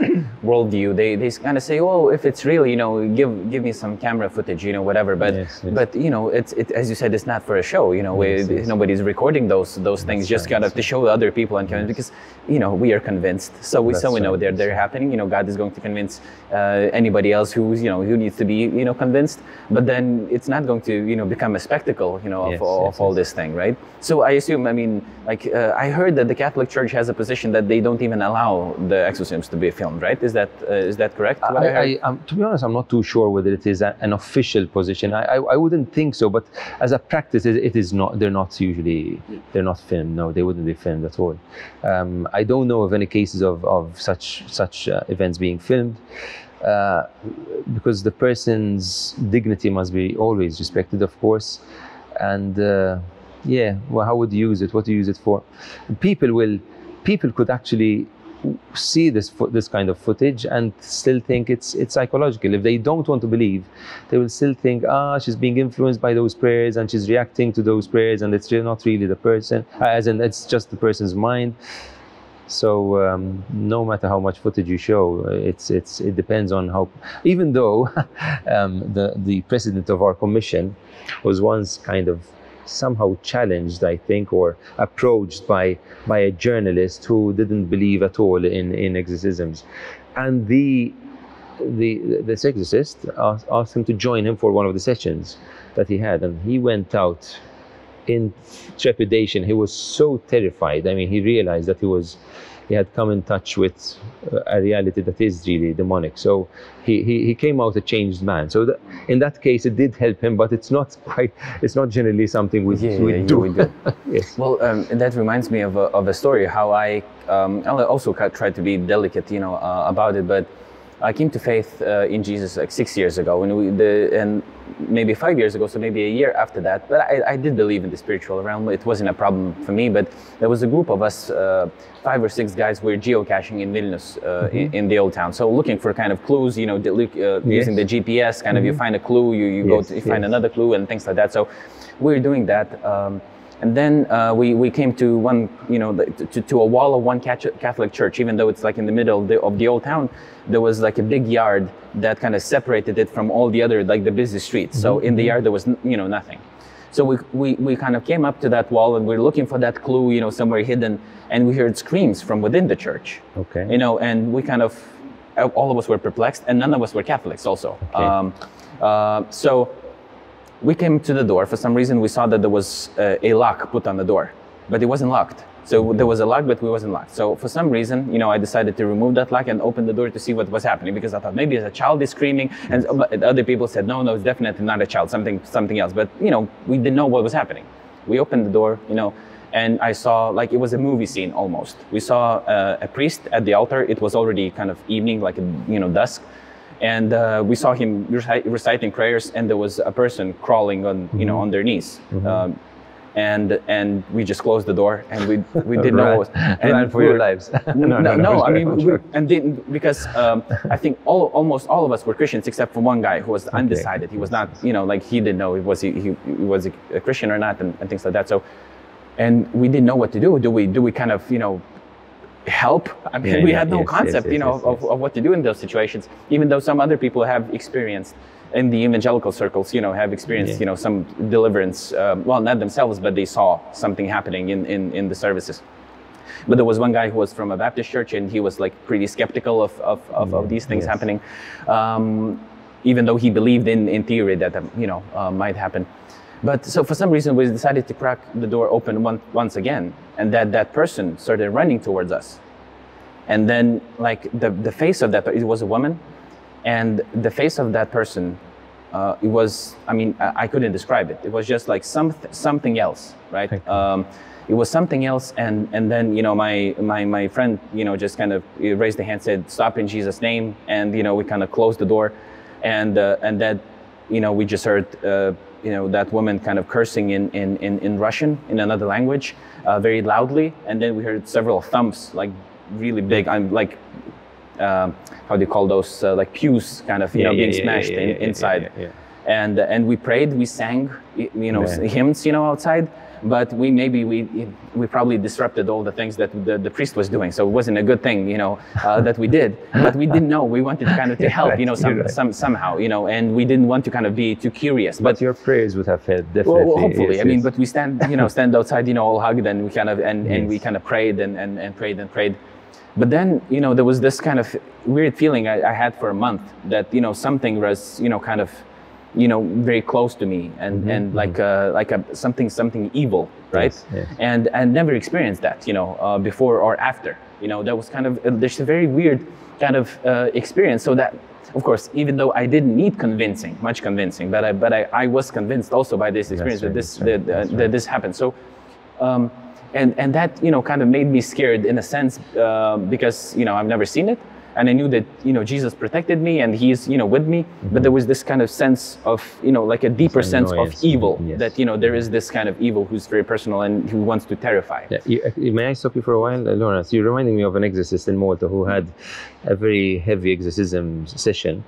worldview, they, they kind of say, oh, if it's real, you know, give give me some camera footage, you know, whatever. But yes, yes. but you know, it's it, as you said, it's not for a show. You know, yes, we, nobody's recording those those things just right. kind of to show other people and convince because you know we are convinced. So we That's so we know they're they're happening. You know, God is going to convince uh, anybody else who's you know who needs to be you know convinced. But then it's not going to you know become a spectacle. You know, of, of all this thing, right? So I assume, I mean, like uh, I heard that the Catholic Church Church has a position that they don't even allow the exorcisms to be filmed, right? Is that uh, is that correct? I, I, um, to be honest, I'm not too sure whether it is a, an official position. I, I, I, wouldn't think so, but as a practice, it, it is not. They're not usually they're not filmed. No, they wouldn't be filmed at all. Um, I don't know of any cases of, of such such uh, events being filmed. Uh, because the person's dignity must be always respected, of course, and uh, yeah, well, how would you use it? What do you use it for? People will, people could actually see this this kind of footage and still think it's it's psychological. If they don't want to believe, they will still think, ah, she's being influenced by those prayers and she's reacting to those prayers, and it's not really the person, as in it's just the person's mind. So um, no matter how much footage you show, it's it's it depends on how. Even though um, the the president of our commission was once kind of somehow challenged, I think, or approached by, by a journalist who didn't believe at all in, in exorcisms. And the, the, this exorcist asked, asked him to join him for one of the sessions that he had. And he went out in trepidation. He was so terrified. I mean, he realized that he was he had come in touch with a reality that is really demonic. So he, he, he came out a changed man. So the, in that case, it did help him, but it's not quite, it's not generally something we, yeah, we yeah, do. we do. yes. Well, um, that reminds me of a, of a story, how I um, also tried to be delicate, you know, uh, about it, but I came to faith uh, in Jesus like six years ago, and we, the, and maybe five years ago, so maybe a year after that. But I, I, did believe in the spiritual realm. It wasn't a problem for me. But there was a group of us, uh, five or six guys, were geocaching in Vilnius, uh, mm-hmm. in, in, the old town. So looking for kind of clues, you know, uh, yes. using the GPS, kind of mm-hmm. you find a clue, you, you yes, go to you find another clue, and things like that. So we were doing that. Um, and then uh, we, we came to one, you know, to, to a wall of one Catholic church, even though it's like in the middle of the, of the old town, there was like a big yard that kind of separated it from all the other, like the busy streets. Mm-hmm. So in the mm-hmm. yard, there was, you know, nothing. So we, we, we kind of came up to that wall and we are looking for that clue, you know, somewhere hidden. And we heard screams from within the church. Okay. You know, and we kind of, all of us were perplexed and none of us were Catholics also. Okay. Um, uh, so we came to the door. For some reason, we saw that there was uh, a lock put on the door, but it wasn't locked. So there was a lock, but we wasn't locked. So for some reason, you know, I decided to remove that lock and open the door to see what was happening because I thought maybe a child is screaming, and other people said no, no, it's definitely not a child, something, something else. But you know, we didn't know what was happening. We opened the door, you know, and I saw like it was a movie scene almost. We saw uh, a priest at the altar. It was already kind of evening, like you know, dusk and uh, we saw him reciting prayers and there was a person crawling on you know on their knees Mhm. um, and and we just closed the door and we we didn't know what was and Run for your lives. no, no, sure, I mean, we, and didn't because um, I think all almost all of us were Christians except for one guy who was undecided. He was not, you know, like he didn't know if was he, he, he was a, a Christian or not, and, and things like that. So, and we didn't know what to do. Do we do we kind of you know help? I mean, Yeah, we yeah, had no yes, concept, yes, you know, yes, of, of what to do in those situations. Even though some other people have experienced in the evangelical circles, you know, have experienced, Yeah. you know, some deliverance. Um, well, not themselves, but they saw something happening in in, in the services. But there was one guy who was from a Baptist church, and he was like pretty skeptical of of, of, of these things yes. happening, um, even though he believed in in theory that um, you know uh, might happen. But so for some reason, we decided to crack the door open one, once again, and that that person started running towards us. And then, like the the face of that, it was a woman, and the face of that person, uh, it was. I mean, I, I couldn't describe it. It was just like some something else, right? Okay. Um, it was something else, and and then you know my my my friend, you know, just kind of raised the hand, said, "Stop in Jesus' name," and you know we kind of closed the door, and uh, and that, you know, we just heard. Uh, you know that woman kind of cursing in, in, in, in Russian in another language uh, very loudly and then we heard several thumps like really big I'm like um, how do you call those uh, like pews kind of you know being smashed in, inside yeah, yeah. and and we prayed we sang you know Yeah. hymns you know outside but we maybe we we probably disrupted all the things that the, the priest was doing so it wasn't a good thing you know uh, that we did but we didn't know we wanted to kind of to help you know some, right. some somehow you know and we didn't want to kind of be too curious But your prayers would have helped, definitely. well, hopefully. yes, I mean, yes. but we stand, you know, stand outside, you know, all hugged, and we kind of and, and we kind of prayed and, and, and prayed and prayed. But then, you know, there was this kind of weird feeling I, I had for a month that you know something was, you know, kind of, you know, very close to me, and and like uh, like a something something evil, right? Mm-hmm, Yes, yes. And I never experienced that, you know, uh, before or after. You know, that was kind of uh, there's a very weird kind of uh, experience. So that, of course, even though I didn't need convincing, much convincing, but I but I, I was convinced also by this experience that this right, that, uh, that right. this happened. So. Um, and, and that you know kind of made me scared in a sense uh, because you know I've never seen it and I knew that you know Jesus protected me and He's you know with me but there was this kind of sense of you know like a deeper Some sense noise. of evil Yes. that you know there is this kind of evil who's very personal and who wants to terrify Yeah, you, uh, may I stop you for a while, uh, Lawrence? You're reminding me of an exorcist in Malta who had a very heavy exorcism session.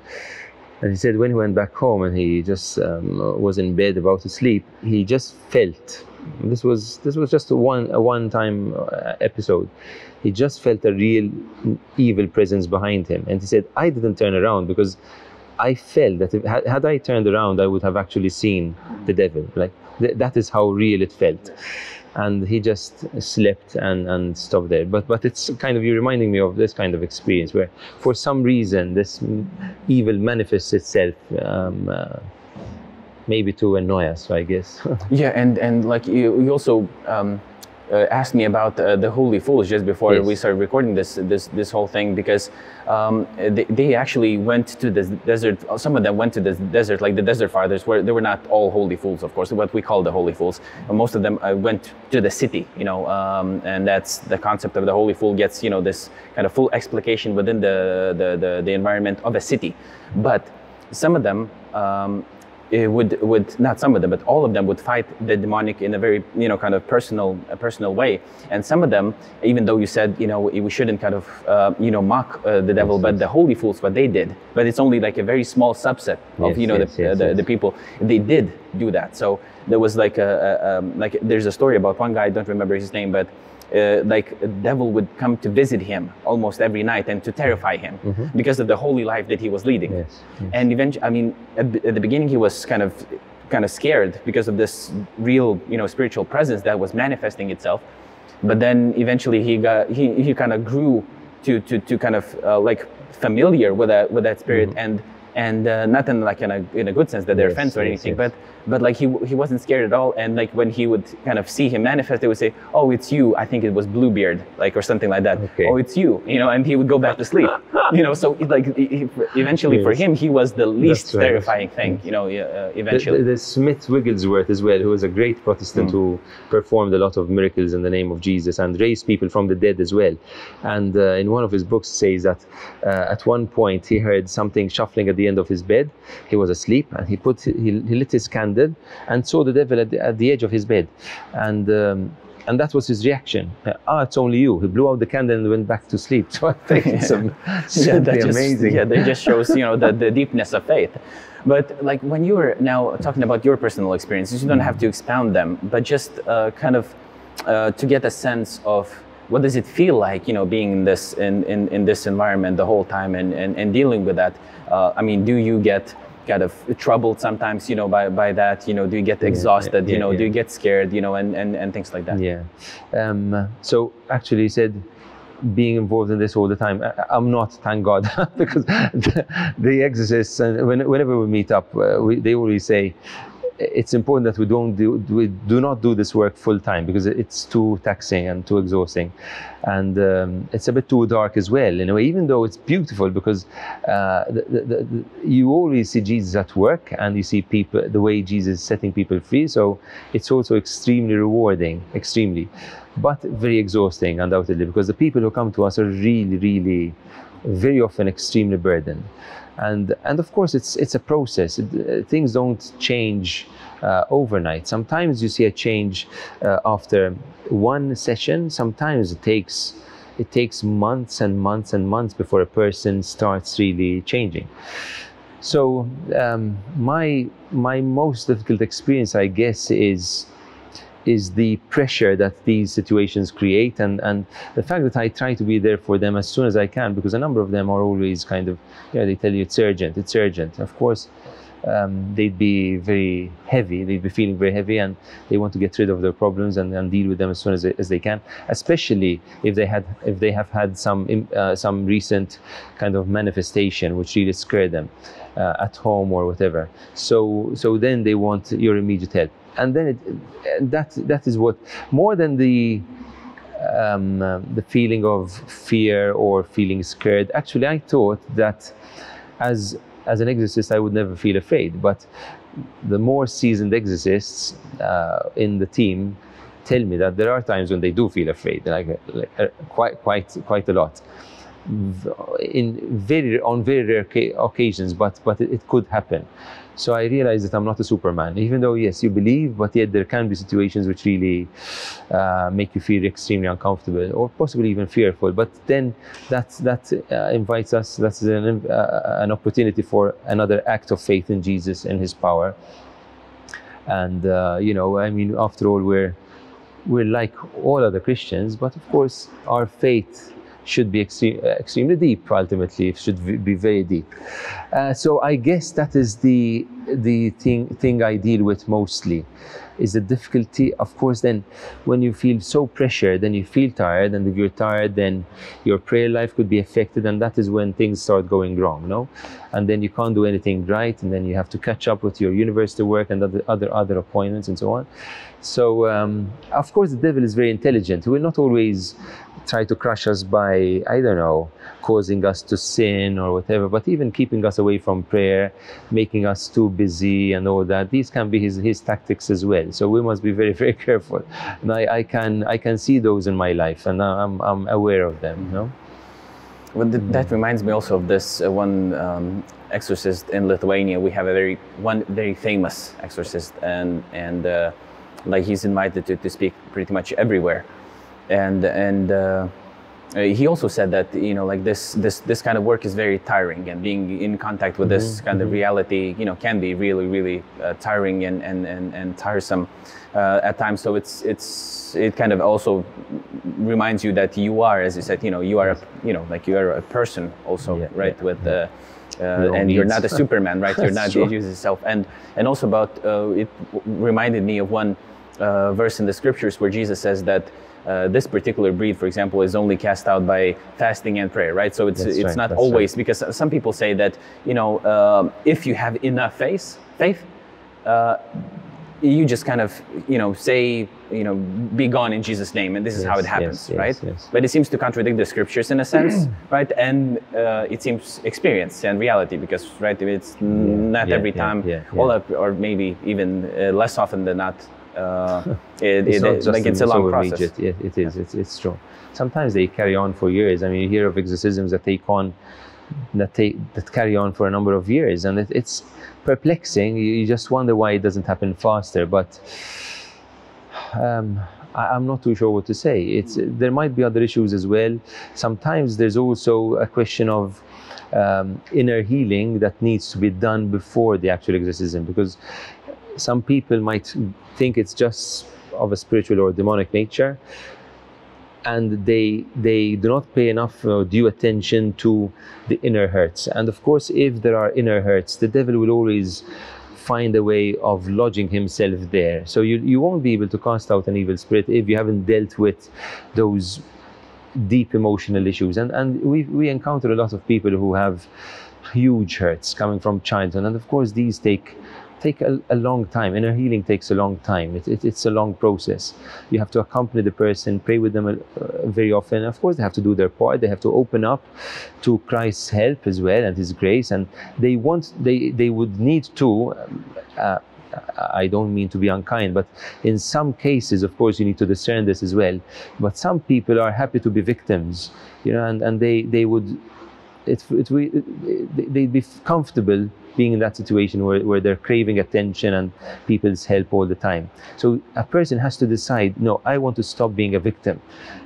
And he said when he went back home and he just um, was in bed about to sleep, he just felt. This was this was just a one a one time uh, episode. He just felt a real evil presence behind him, and he said, "I didn't turn around because I felt that if, had, had I turned around, I would have actually seen the devil. Like th- that is how real it felt." And he just slept and, and stopped there. But but it's kind of you reminding me of this kind of experience where, for some reason, this evil manifests itself. Um, uh, maybe to annoy us, I guess. Yeah, and and like you, you also um, uh, asked me about uh, the Holy Fools just before Yes. we started recording this this this whole thing because um, they, they actually went to the desert. Some of them went to the desert, like the Desert Fathers, where they were not all Holy Fools, of course, what we call the Holy Fools. Uh, most of them uh, went to the city, you know, um, and that's the concept of the Holy Fool gets you know this kind of full explication within the the the, the environment of a city, but some of them. Um, would would not some of them, but all of them would fight the demonic in a very you know kind of personal a personal way. And some of them, even though you said you know we shouldn't kind of uh, you know mock uh, the devil, but the holy fools what they did, but it's only like a very small subset of Yes, you know yes, the, yes, the, yes. the people they did do that. So there was like a, a um, like there's a story about one guy I don't remember his name, but. Uh, like a devil would come to visit him almost every night and to terrify him because of the holy life that he was leading. Yes, yes. And eventually, I mean, at, the- at the beginning, he was kind of kind of scared because of this real, you know, spiritual presence that was manifesting itself. But then eventually, he got he, he kind of grew to to to kind of uh, like familiar with that with that spirit, and and uh, not in like in a, in a good sense that they're Yes, fence or yes, anything, yes. but but like he he wasn't scared at all. And like when he would kind of see him manifest, they would say, "Oh, it's you." I think it was Bluebeard, like or something like that. Okay. Oh, it's you. You know, and he would go back to sleep. you know, so like he- eventually for him, he was the least right. terrifying thing. You know, uh, The- eventually. the- Smith Wigglesworth as well, who was a great Protestant who performed a lot of miracles in the name of Jesus and raised people from the dead as well. And uh, in one of his books says that uh, at one point he heard something shuffling at the end of his bed. He was asleep and he put he, he lit his candle and saw the devil at the, at the edge of his bed, and. Um, and that was his reaction. Uh, Ah, it's only you. He blew out the candle and went back to sleep. So I think it's am- yeah, that just, amazing. Yeah, that just shows you know the, the deepness of faith. But like when you were now talking about your personal experiences, you don't have to expound them, but just uh, kind of uh, to get a sense of what does it feel like, you know, being in this in, in, in this environment the whole time and, and, and dealing with that. Uh, I mean, do you get kind of troubled sometimes, you know, by, by that? You know, do you get exhausted? you yeah, know, do you get scared? You know, and, and, and things like that. Yeah. Um, so actually, he said being involved in this all the time. I, I'm not, thank God, because the, the exorcists and when, whenever we meet up, uh, we, they always say it's important that we don't do we do not do this work full time because it's too taxing and too exhausting, and um, it's a bit too dark as well in a way. Even though it's beautiful because uh, the, the, the, you always see Jesus at work and you see people the way Jesus is setting people free. So it's also extremely rewarding, extremely, but very exhausting undoubtedly because the people who come to us are really, really, very often extremely burdened and and of course it's it's a process. It- uh, things don't change uh, overnight. Sometimes you see a change uh, after one session. Sometimes it takes it takes months and months and months before a person starts really changing. So um, my my most difficult experience i guess is is the pressure that these situations create and, and the fact that I try to be there for them as soon as I can because a number of them are always kind of, know, they tell you it's urgent, it's urgent. Of course, um, they'd be very heavy, they'd be feeling very heavy and they want to get rid of their problems and, and deal with them as soon as they, as they can, especially if they, had, if they have had some, uh, some recent kind of manifestation which really scared them uh, at home or whatever. So, so then they want your immediate help and then it, and that that is what more than the um, the feeling of fear or feeling scared. Actually, I thought that as as an exorcist, I would never feel afraid. But the more seasoned exorcists uh, in the team tell me that there are times when they do feel afraid, like, like uh, quite quite quite a lot. In very on very rare occasions, but but it, it could happen. So I realized that I'm not a Superman, even though yes, you believe, but yet there can be situations which really uh, make you feel extremely uncomfortable or possibly even fearful. But then that that uh, invites us. That's an, uh, an opportunity for another act of faith in Jesus and His power. And uh, you know, I mean, after all, we're we're like all other Christians, but of course, our faith should be uh, extremely deep. Ultimately, it should be very deep. Uh, so I guess that is the the thing thing I deal with mostly, is the difficulty. Of course, then when you feel so pressured, then you feel tired, and if you're tired, then your prayer life could be affected, and that is when things start going wrong. No, and then you can't do anything right, and then you have to catch up with your university work and other other, other appointments and so on. So um, of course, the devil is very intelligent. He will not always try to crush us by I don't know, causing us to sin or whatever, but even keeping us away from prayer, making us too busy and all that. These can be his, his tactics as well. So we must be very very careful. And I, I can I can see those in my life, and I'm I'm aware of them. You know. Well, th- that reminds me also of this uh, one um, exorcist in Lithuania. We have a very one very famous exorcist, and and uh, like he's invited to, to speak pretty much everywhere, and and uh, uh, he also said that you know like this this this kind of work is very tiring, and being in contact with this kind of reality, you know, can be really really uh, tiring and and and, and tiresome uh, at times. So it's it's it kind of also reminds you that you are, as you said, you know, you are a you know like you are a person also, Yeah, right? yeah, with uh, uh, own and you're not a Superman, right? You're not you use yourself, and and also about uh, it w- reminded me of one uh, verse in the scriptures where Jesus says that uh, this particular breed, for example, is only cast out by fasting and prayer, right? So it's That's it's right, not always right. because some people say that you know um, if you have enough faith, faith, uh, you just kind of you know say you know be gone in Jesus' name, and this is how it happens, yes, right? yes. But it seems to contradict the scriptures in a sense, right? And uh, it seems experience and reality because right, it's not yeah, every yeah, time, yeah, all up, or maybe even uh, less often than not. Uh, it, It's it, like it's a long so process. immediate. Yeah, it is. It's, it's true. Sometimes they carry on for years. I mean, you hear of exorcisms that take on that take that carry on for a number of years, and it, it's perplexing. You, you just wonder why it doesn't happen faster. But um, I, I'm not too sure what to say. It's there might be other issues as well. Sometimes there's also a question of um, inner healing that needs to be done before the actual exorcism because some people might think it's just of a spiritual or demonic nature and they they do not pay enough uh, due attention to the inner hurts. And of course if there are inner hurts the devil will always find a way of lodging himself there. So you, you won't be able to cast out an evil spirit if you haven't dealt with those deep emotional issues. And and we we encounter a lot of people who have huge hurts coming from childhood. And of course these take take a, a long time. Inner healing takes a long time. It, it, it's a long process. You have to accompany the person pray with them uh, very often. Of course they have to do their part. They have to open up to christ's help as well and his grace. And they want they they would need to um, uh, I don't mean to be unkind, but in some cases, of course, you need to discern this as well. But some people are happy to be victims, you know, and, and they, they would, it, it, it, they'd be comfortable being in that situation where, where they're craving attention and people's help all the time. So a person has to decide, no, I want to stop being a victim.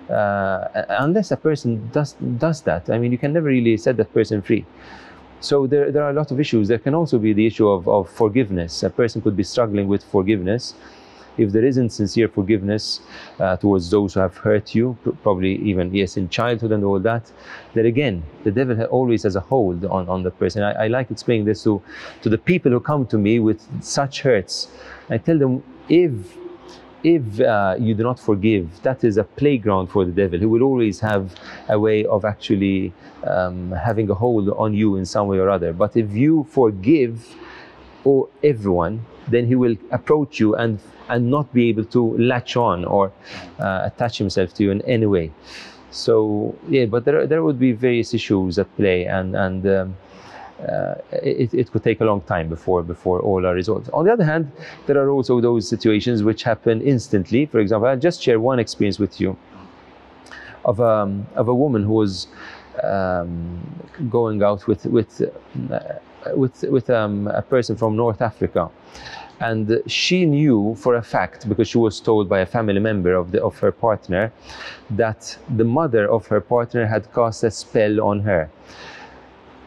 Uh, unless a person does, does that, I mean, you can never really set that person free. So there, there are a lot of issues. There can also be the issue of, of forgiveness. A person could be struggling with forgiveness. If there isn't sincere forgiveness uh, towards those who have hurt you, probably even, yes, in childhood and all that, then again, the devil always has a hold on, on the person. I, I like explaining this to, to the people who come to me with such hurts. I tell them, if if uh, you do not forgive, that is a playground for the devil. He will always have a way of actually um, having a hold on you in some way or other. But if you forgive or everyone, then he will approach you and and not be able to latch on or uh, attach himself to you in any way. So yeah, but there there would be various issues at play, and and um, uh, it, it could take a long time before before all are resolved. On the other hand, there are also those situations which happen instantly. For example, I'll just share one experience with you of um, of a woman who was um, going out with with uh, with with um, a person from North Africa. And she knew for a fact, because she was told by a family member of, the, of her partner, that the mother of her partner had cast a spell on her.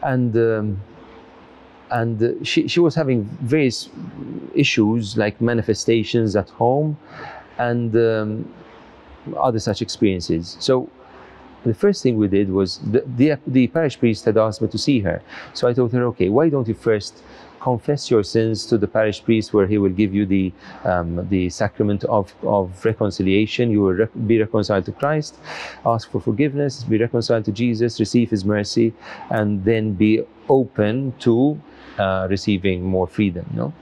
And um, and she, she was having various issues like manifestations at home and um, other such experiences. So the first thing we did was the, the, the parish priest had asked me to see her. So i told her okay why don't you first confess your sins to the parish priest where he will give you the um, the sacrament of, of reconciliation. You will rec- be reconciled to christ ask for forgiveness be reconciled to jesus receive his mercy and then be open to uh, receiving more freedom no?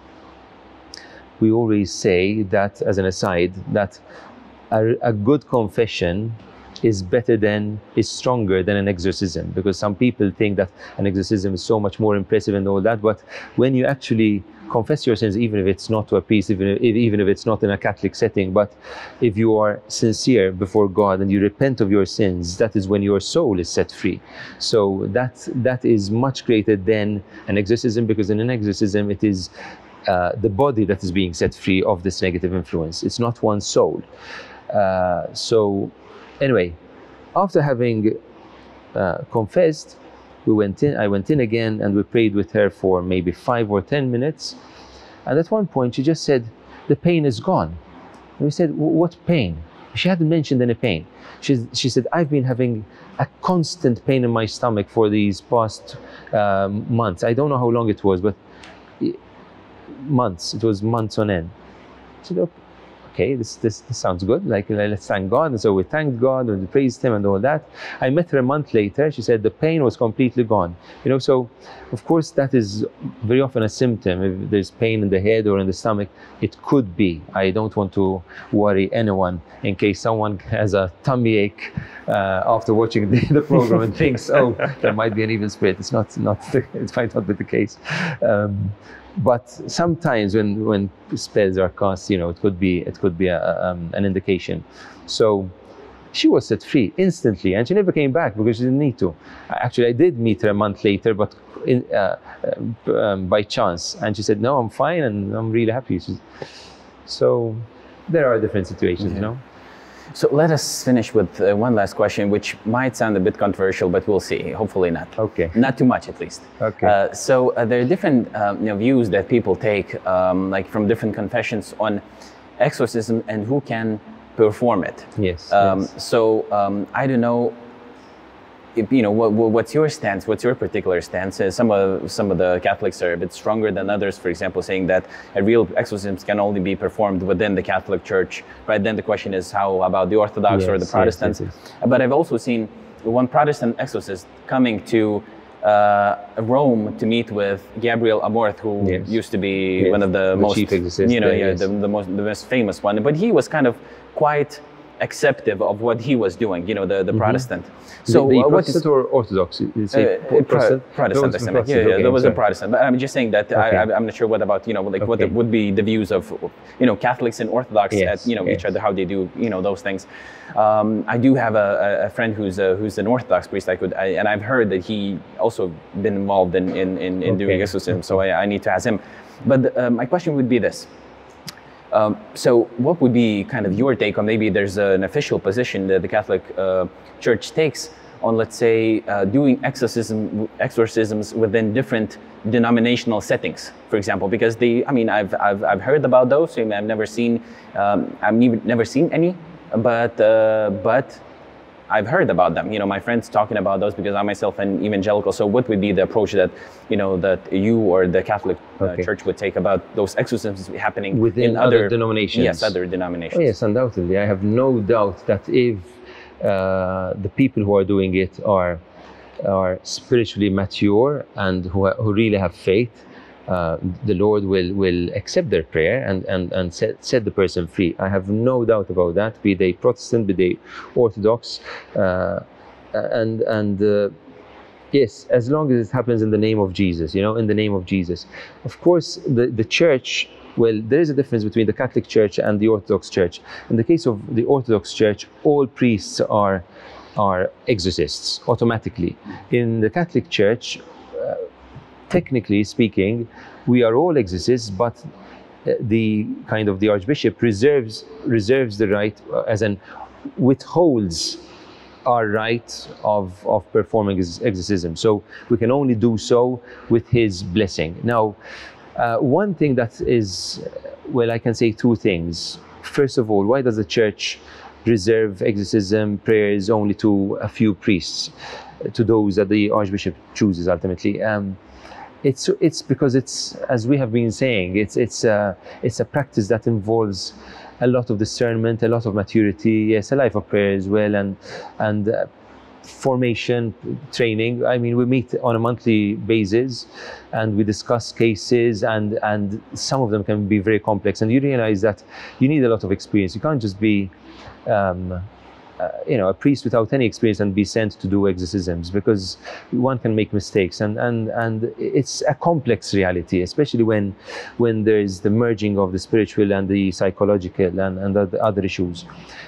We always say that as an aside that a, a good confession is better than is stronger than an exorcism. Because some people think that an exorcism is so much more impressive and all that but when you actually confess your sins even if it's not to a priest even if, even if it's not in a catholic setting but if you are sincere before god and you repent of your sins that is when your soul is set free. So that that is much greater than an exorcism because in an exorcism it is uh, the body that is being set free of this negative influence. It's not one soul. Uh, so anyway, after having uh, confessed, we went in. I went in again, and we prayed with her for maybe five or ten minutes. And at one point, she just said, "The pain is gone." And we said, "What pain?" She hadn't mentioned any pain. She, she said, "I've been having a constant pain in my stomach for these past um, months. I don't know how long it was, but months. It was months on end." I said, "Okay." this, this, this sounds good. Like, let's thank God. And so we thanked God and praised Him and all that. I met her a month later. She said the pain was completely gone. You know, so of course that is very often a symptom. If there's pain in the head or in the stomach, it could be. I don't want to worry anyone in case someone has a tummy ache uh, after watching the, the program and thinks, oh, there might be an evil spirit. It's not, not it might not be the case. Um, but sometimes when when spells are cast, you know, it could be it could be a, um, an indication. So she was set free instantly, and she never came back because she didn't need to. Actually, I did meet her a month later, but in, uh, uh um, by chance, and she said, "No, I'm fine, and I'm really happy." so there are different situations, you know. So let us finish with uh, one last question, which might sound a bit controversial, but we'll see. Hopefully not. Okay. Not too much, at least. Okay. Uh, so uh, there are different um, you know, views that people take, um, like from different confessions on exorcism and who can perform it. Yes. Um, yes. So um, I don't know you know, what, what's your stance? What's your particular stance? Uh, some of some of the Catholics are a bit stronger than others. For example, saying that a real exorcisms can only be performed within the Catholic Church. Right. Then the question is, how about the Orthodox yes, or the Protestants? Yes, yes, but I've also seen one Protestant exorcist coming to uh, Rome to meet with Gabriel Amorth, who yes. used to be yes. one of the, the most, you know, yeah, the, the, most the most famous one. But he was kind of quite acceptive of what he was doing, you know, the, the mm-hmm. Protestant. So the, the uh, Protestant or Orthodox? Say uh, Protestant? Protestant, I Protestant. Yeah, yeah, okay, there was a Protestant. But I'm just saying that okay. I, am not sure what about, you know, like okay. what the, would be the views of, you know, Catholics and Orthodox yes, at, you know, yes. each other, how they do, you know, those things. Um, I do have a, a friend who's a, who's an Orthodox priest. I could, I, and I've heard that he also been involved in, in, in, in doing exorcism. So I, I, need to ask him. But uh, my question would be this. Um, so, what would be kind of your take on maybe there's an official position that the Catholic uh, Church takes on, let's say, uh, doing exorcism, exorcisms within different denominational settings, for example? Because the, I mean, I've, I've, I've heard about those. I've never seen, um, I've never seen any, but, uh, but I've heard about them. You know, my friends talking about those because I myself am evangelical. So, what would be the approach that you know that you or the Catholic uh, okay. Church would take about those exorcisms happening within other, other, denominations? Yes, other denominations. Oh, yes, undoubtedly. I have no doubt that if uh, the people who are doing it are are spiritually mature and who, who really have faith, uh, the Lord will, will accept their prayer and, and, and set, set the person free. I have no doubt about that, be they Protestant, be they Orthodox. Uh, and and uh, yes, as long as it happens in the name of Jesus, you know, in the name of Jesus. Of course, the, the church well, there is a difference between the Catholic Church and the Orthodox Church. In the case of the Orthodox Church, all priests are are exorcists automatically. In the Catholic Church, technically speaking, we are all exorcists, but uh, the kind of the archbishop reserves reserves the right uh, as an withholds our right of, of performing exorcism. So we can only do so with his blessing. Now, uh, one thing that is, well, I can say two things. First of all, why does the church reserve exorcism prayers only to a few priests, to those that the archbishop chooses ultimately? Um, it's it's because it's as we have been saying it's it's a it's a practice that involves a lot of discernment a lot of maturity yes a life of prayer as well and and uh, formation training. I mean we meet on a monthly basis and we discuss cases and and some of them can be very complex. And you realize that you need a lot of experience. You can't just be um, uh, you know, a priest without any experience and be sent to do exorcisms because one can make mistakes and, and, and it's a complex reality, especially when, when there's the merging of the spiritual and the psychological and, and the other issues.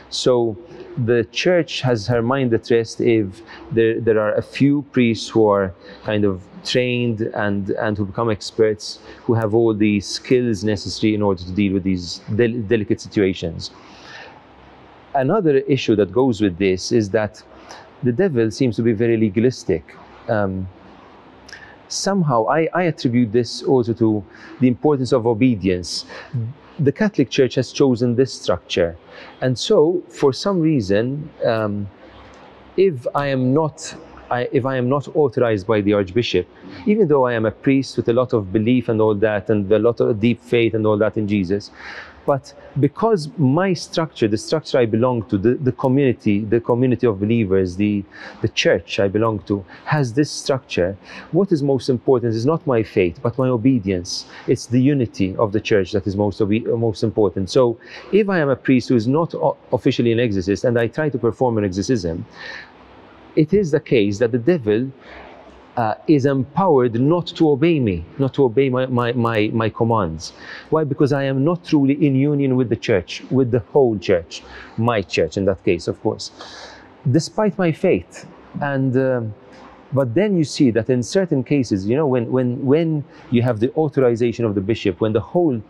So the church has her mind at rest if there, there are a few priests who are kind of trained and, and who become experts who have all the skills necessary in order to deal with these del delicate situations another issue that goes with this is that the devil seems to be very legalistic. Um, somehow, I, I attribute this also to the importance of obedience. The Catholic Church has chosen this structure. And so, for some reason, um, if I am not I, if I am not authorized by the Archbishop, even though I am a priest with a lot of belief and all that, and a lot of deep faith and all that in Jesus, but because my structure, the structure I belong to, the, the community, the community of believers, the, the church I belong to, has this structure, what is most important is not my faith, but my obedience. It's the unity of the church that is most, most important. So if I am a priest who is not officially an exorcist and I try to perform an exorcism, it is the case that the devil uh, is empowered not to obey me, not to obey my, my, my, my, commands. Why? Because I am not truly in union with the church, with the whole church, my church in that case, of course, despite my faith. And uh, but then you see that in certain cases, you know, when, when, when you have the authorization of the bishop, when the whole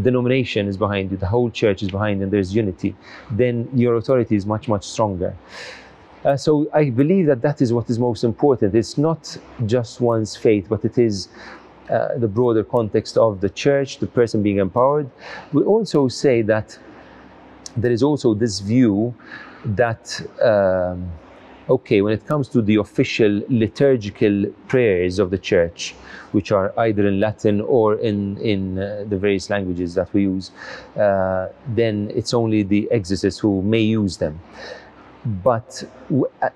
denomination is behind you, the whole church is behind and there's unity, then your authority is much, much stronger. Uh, so I believe that that is what is most important. It's not just one's faith, but it is uh, the broader context of the church, the person being empowered. We also say that there is also this view that, um, okay, when it comes to the official liturgical prayers of the church, which are either in Latin or in, in uh, the various languages that we use, uh, then it's only the exorcists who may use them but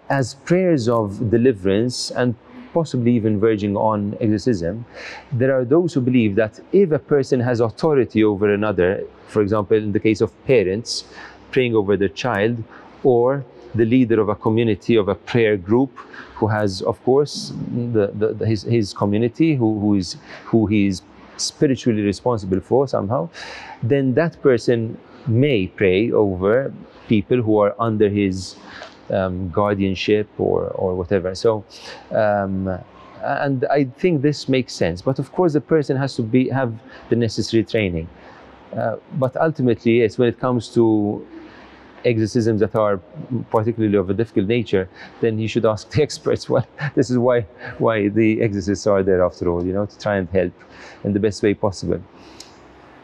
as prayers of deliverance and possibly even verging on exorcism, there are those who believe that if a person has authority over another, for example, in the case of parents praying over their child, or the leader of a community, of a prayer group, who has, of course, the, the, the, his, his community, who, who, is, who he is spiritually responsible for somehow, then that person may pray over people who are under his um, guardianship or, or whatever. So, um, and I think this makes sense. But of course, the person has to be have the necessary training. Uh, but ultimately, yes, when it comes to exorcisms that are particularly of a difficult nature, then you should ask the experts. Well, this is why why the exorcists are there after all, you know, to try and help in the best way possible.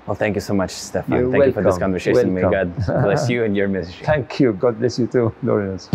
Well, thank you so much, Stefan. You're thank welcome. you for this conversation. Welcome. May God bless you and your ministry. Thank you. God bless you too, Lawrence.